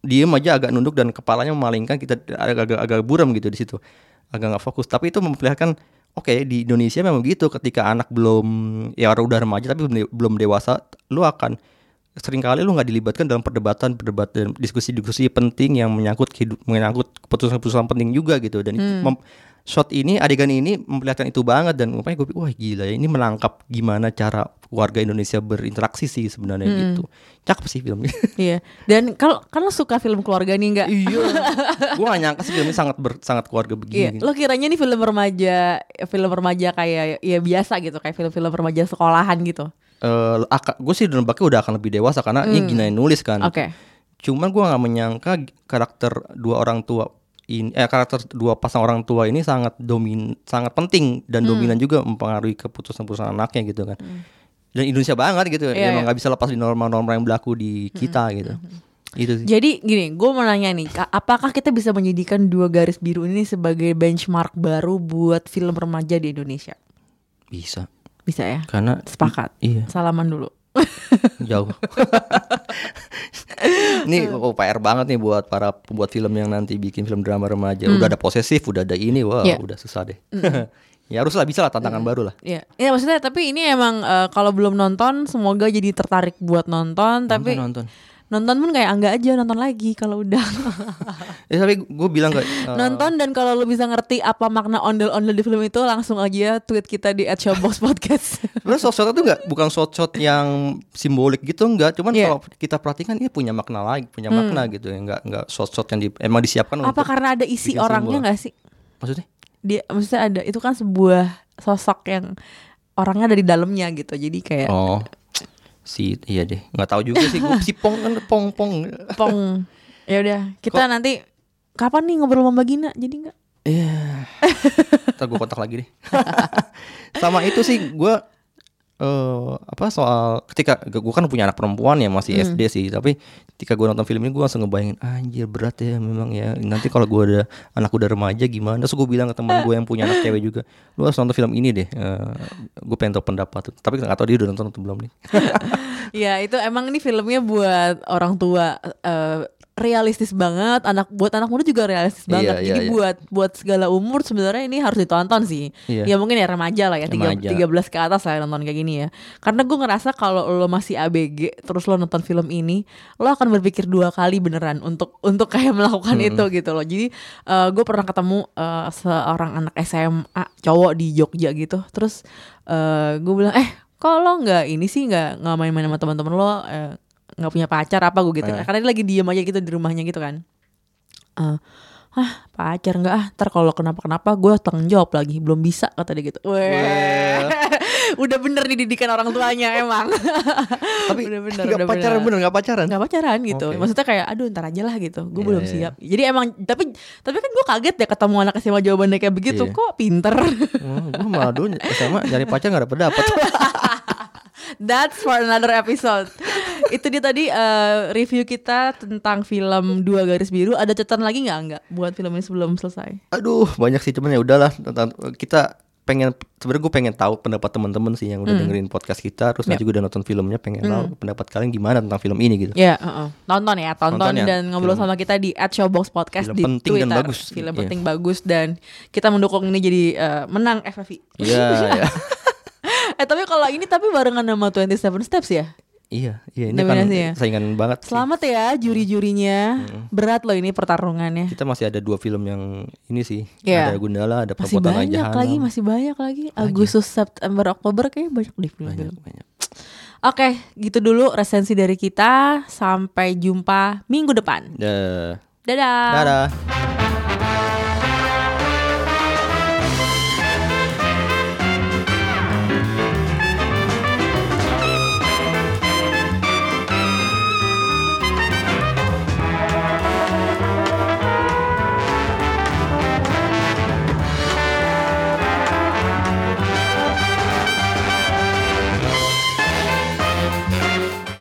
B: diem aja agak nunduk dan kepalanya memalingkan. Kita agak agak, agak buram gitu di situ. Agak nggak fokus. Tapi itu memperlihatkan oke di Indonesia memang begitu ketika anak belum ya udah remaja tapi belum dewasa lu akan sering kali lu nggak dilibatkan dalam perdebatan perdebatan diskusi-diskusi penting yang menyangkut hidup menyangkut keputusan-keputusan penting juga gitu dan
A: Hmm.
B: mem- shot ini adegan ini memperlihatkan itu banget dan makanya gue pikir wah gila ya ini menangkap gimana cara warga Indonesia berinteraksi sih sebenarnya
A: Hmm.
B: gitu cakep sih filmnya *laughs*
A: iya dan kalau kan lo suka film keluarga nih nggak
B: iya *laughs* gue gak nyangka sih filmnya sangat ber, sangat keluarga
A: Iya,
B: begini gitu.
A: lo kiranya nih film remaja, film remaja kayak ya biasa gitu, kayak film-film remaja sekolahan gitu.
B: Gue sih nebaknya udah akan lebih dewasa karena ini
A: Hmm.
B: Gina yang nulis kan
A: Oke.
B: cuman gue nggak menyangka karakter dua orang tua ini eh karakter dua pasang orang tua ini sangat domin sangat penting dan
A: Hmm.
B: dominan juga mempengaruhi keputusan-keputusan anaknya gitu kan dan Indonesia banget gitu
A: Iya,
B: emang
A: iya.
B: nggak bisa lepas di norma-norma yang berlaku di kita gitu itu sih
A: Jadi gini, gue mau nanya nih, ka- apakah kita bisa menjadikan dua garis biru ini sebagai benchmark baru buat film remaja di Indonesia?
B: bisa
A: Bisa ya?
B: karena
A: Sepakat.
B: iya
A: Salaman dulu. *laughs*
B: jauh ini *laughs* oh, PR banget nih buat para pembuat film yang nanti bikin film drama remaja
A: Hmm.
B: udah ada posesif udah ada ini wah
A: Iya.
B: udah susah deh
A: Mm. *laughs*
B: ya haruslah bisa lah tantangan baru lah
A: Iya, ya maksudnya tapi ini emang eh, kalau belum nonton semoga jadi tertarik buat nonton, tapi
B: nonton
A: nonton pun kayak enggak aja nonton lagi kalau udah *laughs*
B: Ya tapi gue bilang kayak *laughs* eh,
A: nonton dan kalau lu bisa ngerti apa makna ondel-ondel di film itu langsung aja tweet kita di @showbox podcast. *laughs*
B: Sebenarnya shot-shot itu enggak bukan shot-shot yang simbolik gitu enggak, cuman
A: Iya.
B: kalau kita perhatikan ini punya makna lagi, punya
A: Hmm.
B: makna gitu ya, enggak enggak shot-shot yang di, emang disiapkan
A: apa
B: untuk
A: karena ada isi orangnya nggak sih?
B: Maksudnya?
A: Dia maksudnya ada itu kan sebuah sosok yang orangnya ada di dalamnya gitu. Jadi kayak
B: Oh. Si iya deh, nggak tahu juga sih si Pong kan Pong Pong.
A: pong. Ya udah, kita nanti kapan nih ngobrol sama Gina? Jadi enggak?
B: Iya. Ntar gue kontak lagi deh. *laughs* Sama itu sih gue eh apa soal ketika gue kan punya anak perempuan ya masih
A: Hmm.
B: SD sih tapi ketika gue nonton film ini gue langsung ngebayangin anjir berat ya memang ya. Nanti kalau gue ada anak udah remaja gimana? Terus gue bilang ke teman gue yang punya anak cewek juga lu harus nonton film ini deh gue pengen tahu pendapat. Tapi nggak tahu dia udah nonton atau belum nih. *laughs*
A: Ya itu emang ini filmnya buat orang tua eh, realistis banget, anak buat anak muda juga realistis
B: Iya,
A: banget.
B: iya,
A: Jadi
B: iya.
A: buat buat segala umur sebenarnya ini harus ditonton sih.
B: Iya.
A: Ya mungkin ya remaja lah ya, tiga-. 13 ke atas lah nonton kayak gini ya. Karena gue ngerasa kalau lo masih ABG terus lo nonton film ini, lo akan berpikir dua kali beneran untuk untuk kayak *laughs* melakukan
B: Hmm.
A: itu gitu loh. Jadi gue pernah ketemu eh, seorang anak SMA cowok di Jogja gitu. Terus gue bilang eh kok lo nggak ini sih nggak nggak main-main sama teman-teman lo eh, nggak punya pacar apa gue gitu
B: Eh.
A: karena dia lagi diem aja gitu di rumahnya gitu kan Eh, ah pacar nggak ah ntar kalau kenapa kenapa gue tanggung jawab lagi belum bisa kata dia gitu Weh. *laughs* udah bener nih didikan orang tuanya emang *laughs*
B: Tapi
A: udah bener
B: nggak
A: udah
B: pacaran bener nggak pacaran.
A: nggak pacaran gitu
B: Oke.
A: maksudnya kayak aduh ntar aja lah gitu gue
B: Iya,
A: belum
B: iya.
A: siap jadi emang tapi tapi kan gue kaget ya ketemu anak SMA jawabannya kayak begitu
B: Iya.
A: kok pinter
B: Oh, gue malah dulu SMA nyari pacar nggak dapet dapet. *laughs*
A: That's for another episode. Itu dia tadi eh, review kita tentang film Dua Garis Biru. Ada catatan lagi nggak nggak buat film ini sebelum selesai?
B: Aduh banyak sih cuman ya udahlah tentang- kita pengen sebenarnya gue pengen tahu pendapat teman-teman sih yang udah
A: Hmm.
B: dengerin podcast kita terus nanti
A: Yep.
B: juga udah nonton filmnya pengen tahu
A: Hmm.
B: pendapat kalian gimana tentang film ini gitu.
A: Ya, heeh. tonton ya, tonton,
B: Tonton ya,
A: dan ngobrol
B: film-
A: sama kita di @showbox podcast
B: Film
A: di
B: penting dan
A: Twitter.
B: bagus.
A: Film
B: Iya.
A: penting bagus dan kita mendukung ini jadi eh, menang FFI.
B: Iya, iya. *laughs*
A: eh tapi kalau ini tapi barengan sama 27 Steps ya?
B: Iya, iya ini kan
A: Nominasi ya?
B: saingan banget. sih.
A: Selamat ya juri-jurinya. Berat loh ini pertarungannya.
B: Kita masih ada dua film yang ini sih.
A: Iya.
B: Ada Gundala, ada
A: Masih banyak
B: Jahanam.
A: lagi, masih banyak lagi. Agustus, September, Oktober kayak banyak deh film-film. Oke, gitu dulu resensi dari kita. Sampai jumpa minggu depan.
B: Dah.
A: Dadah.
B: Dadah.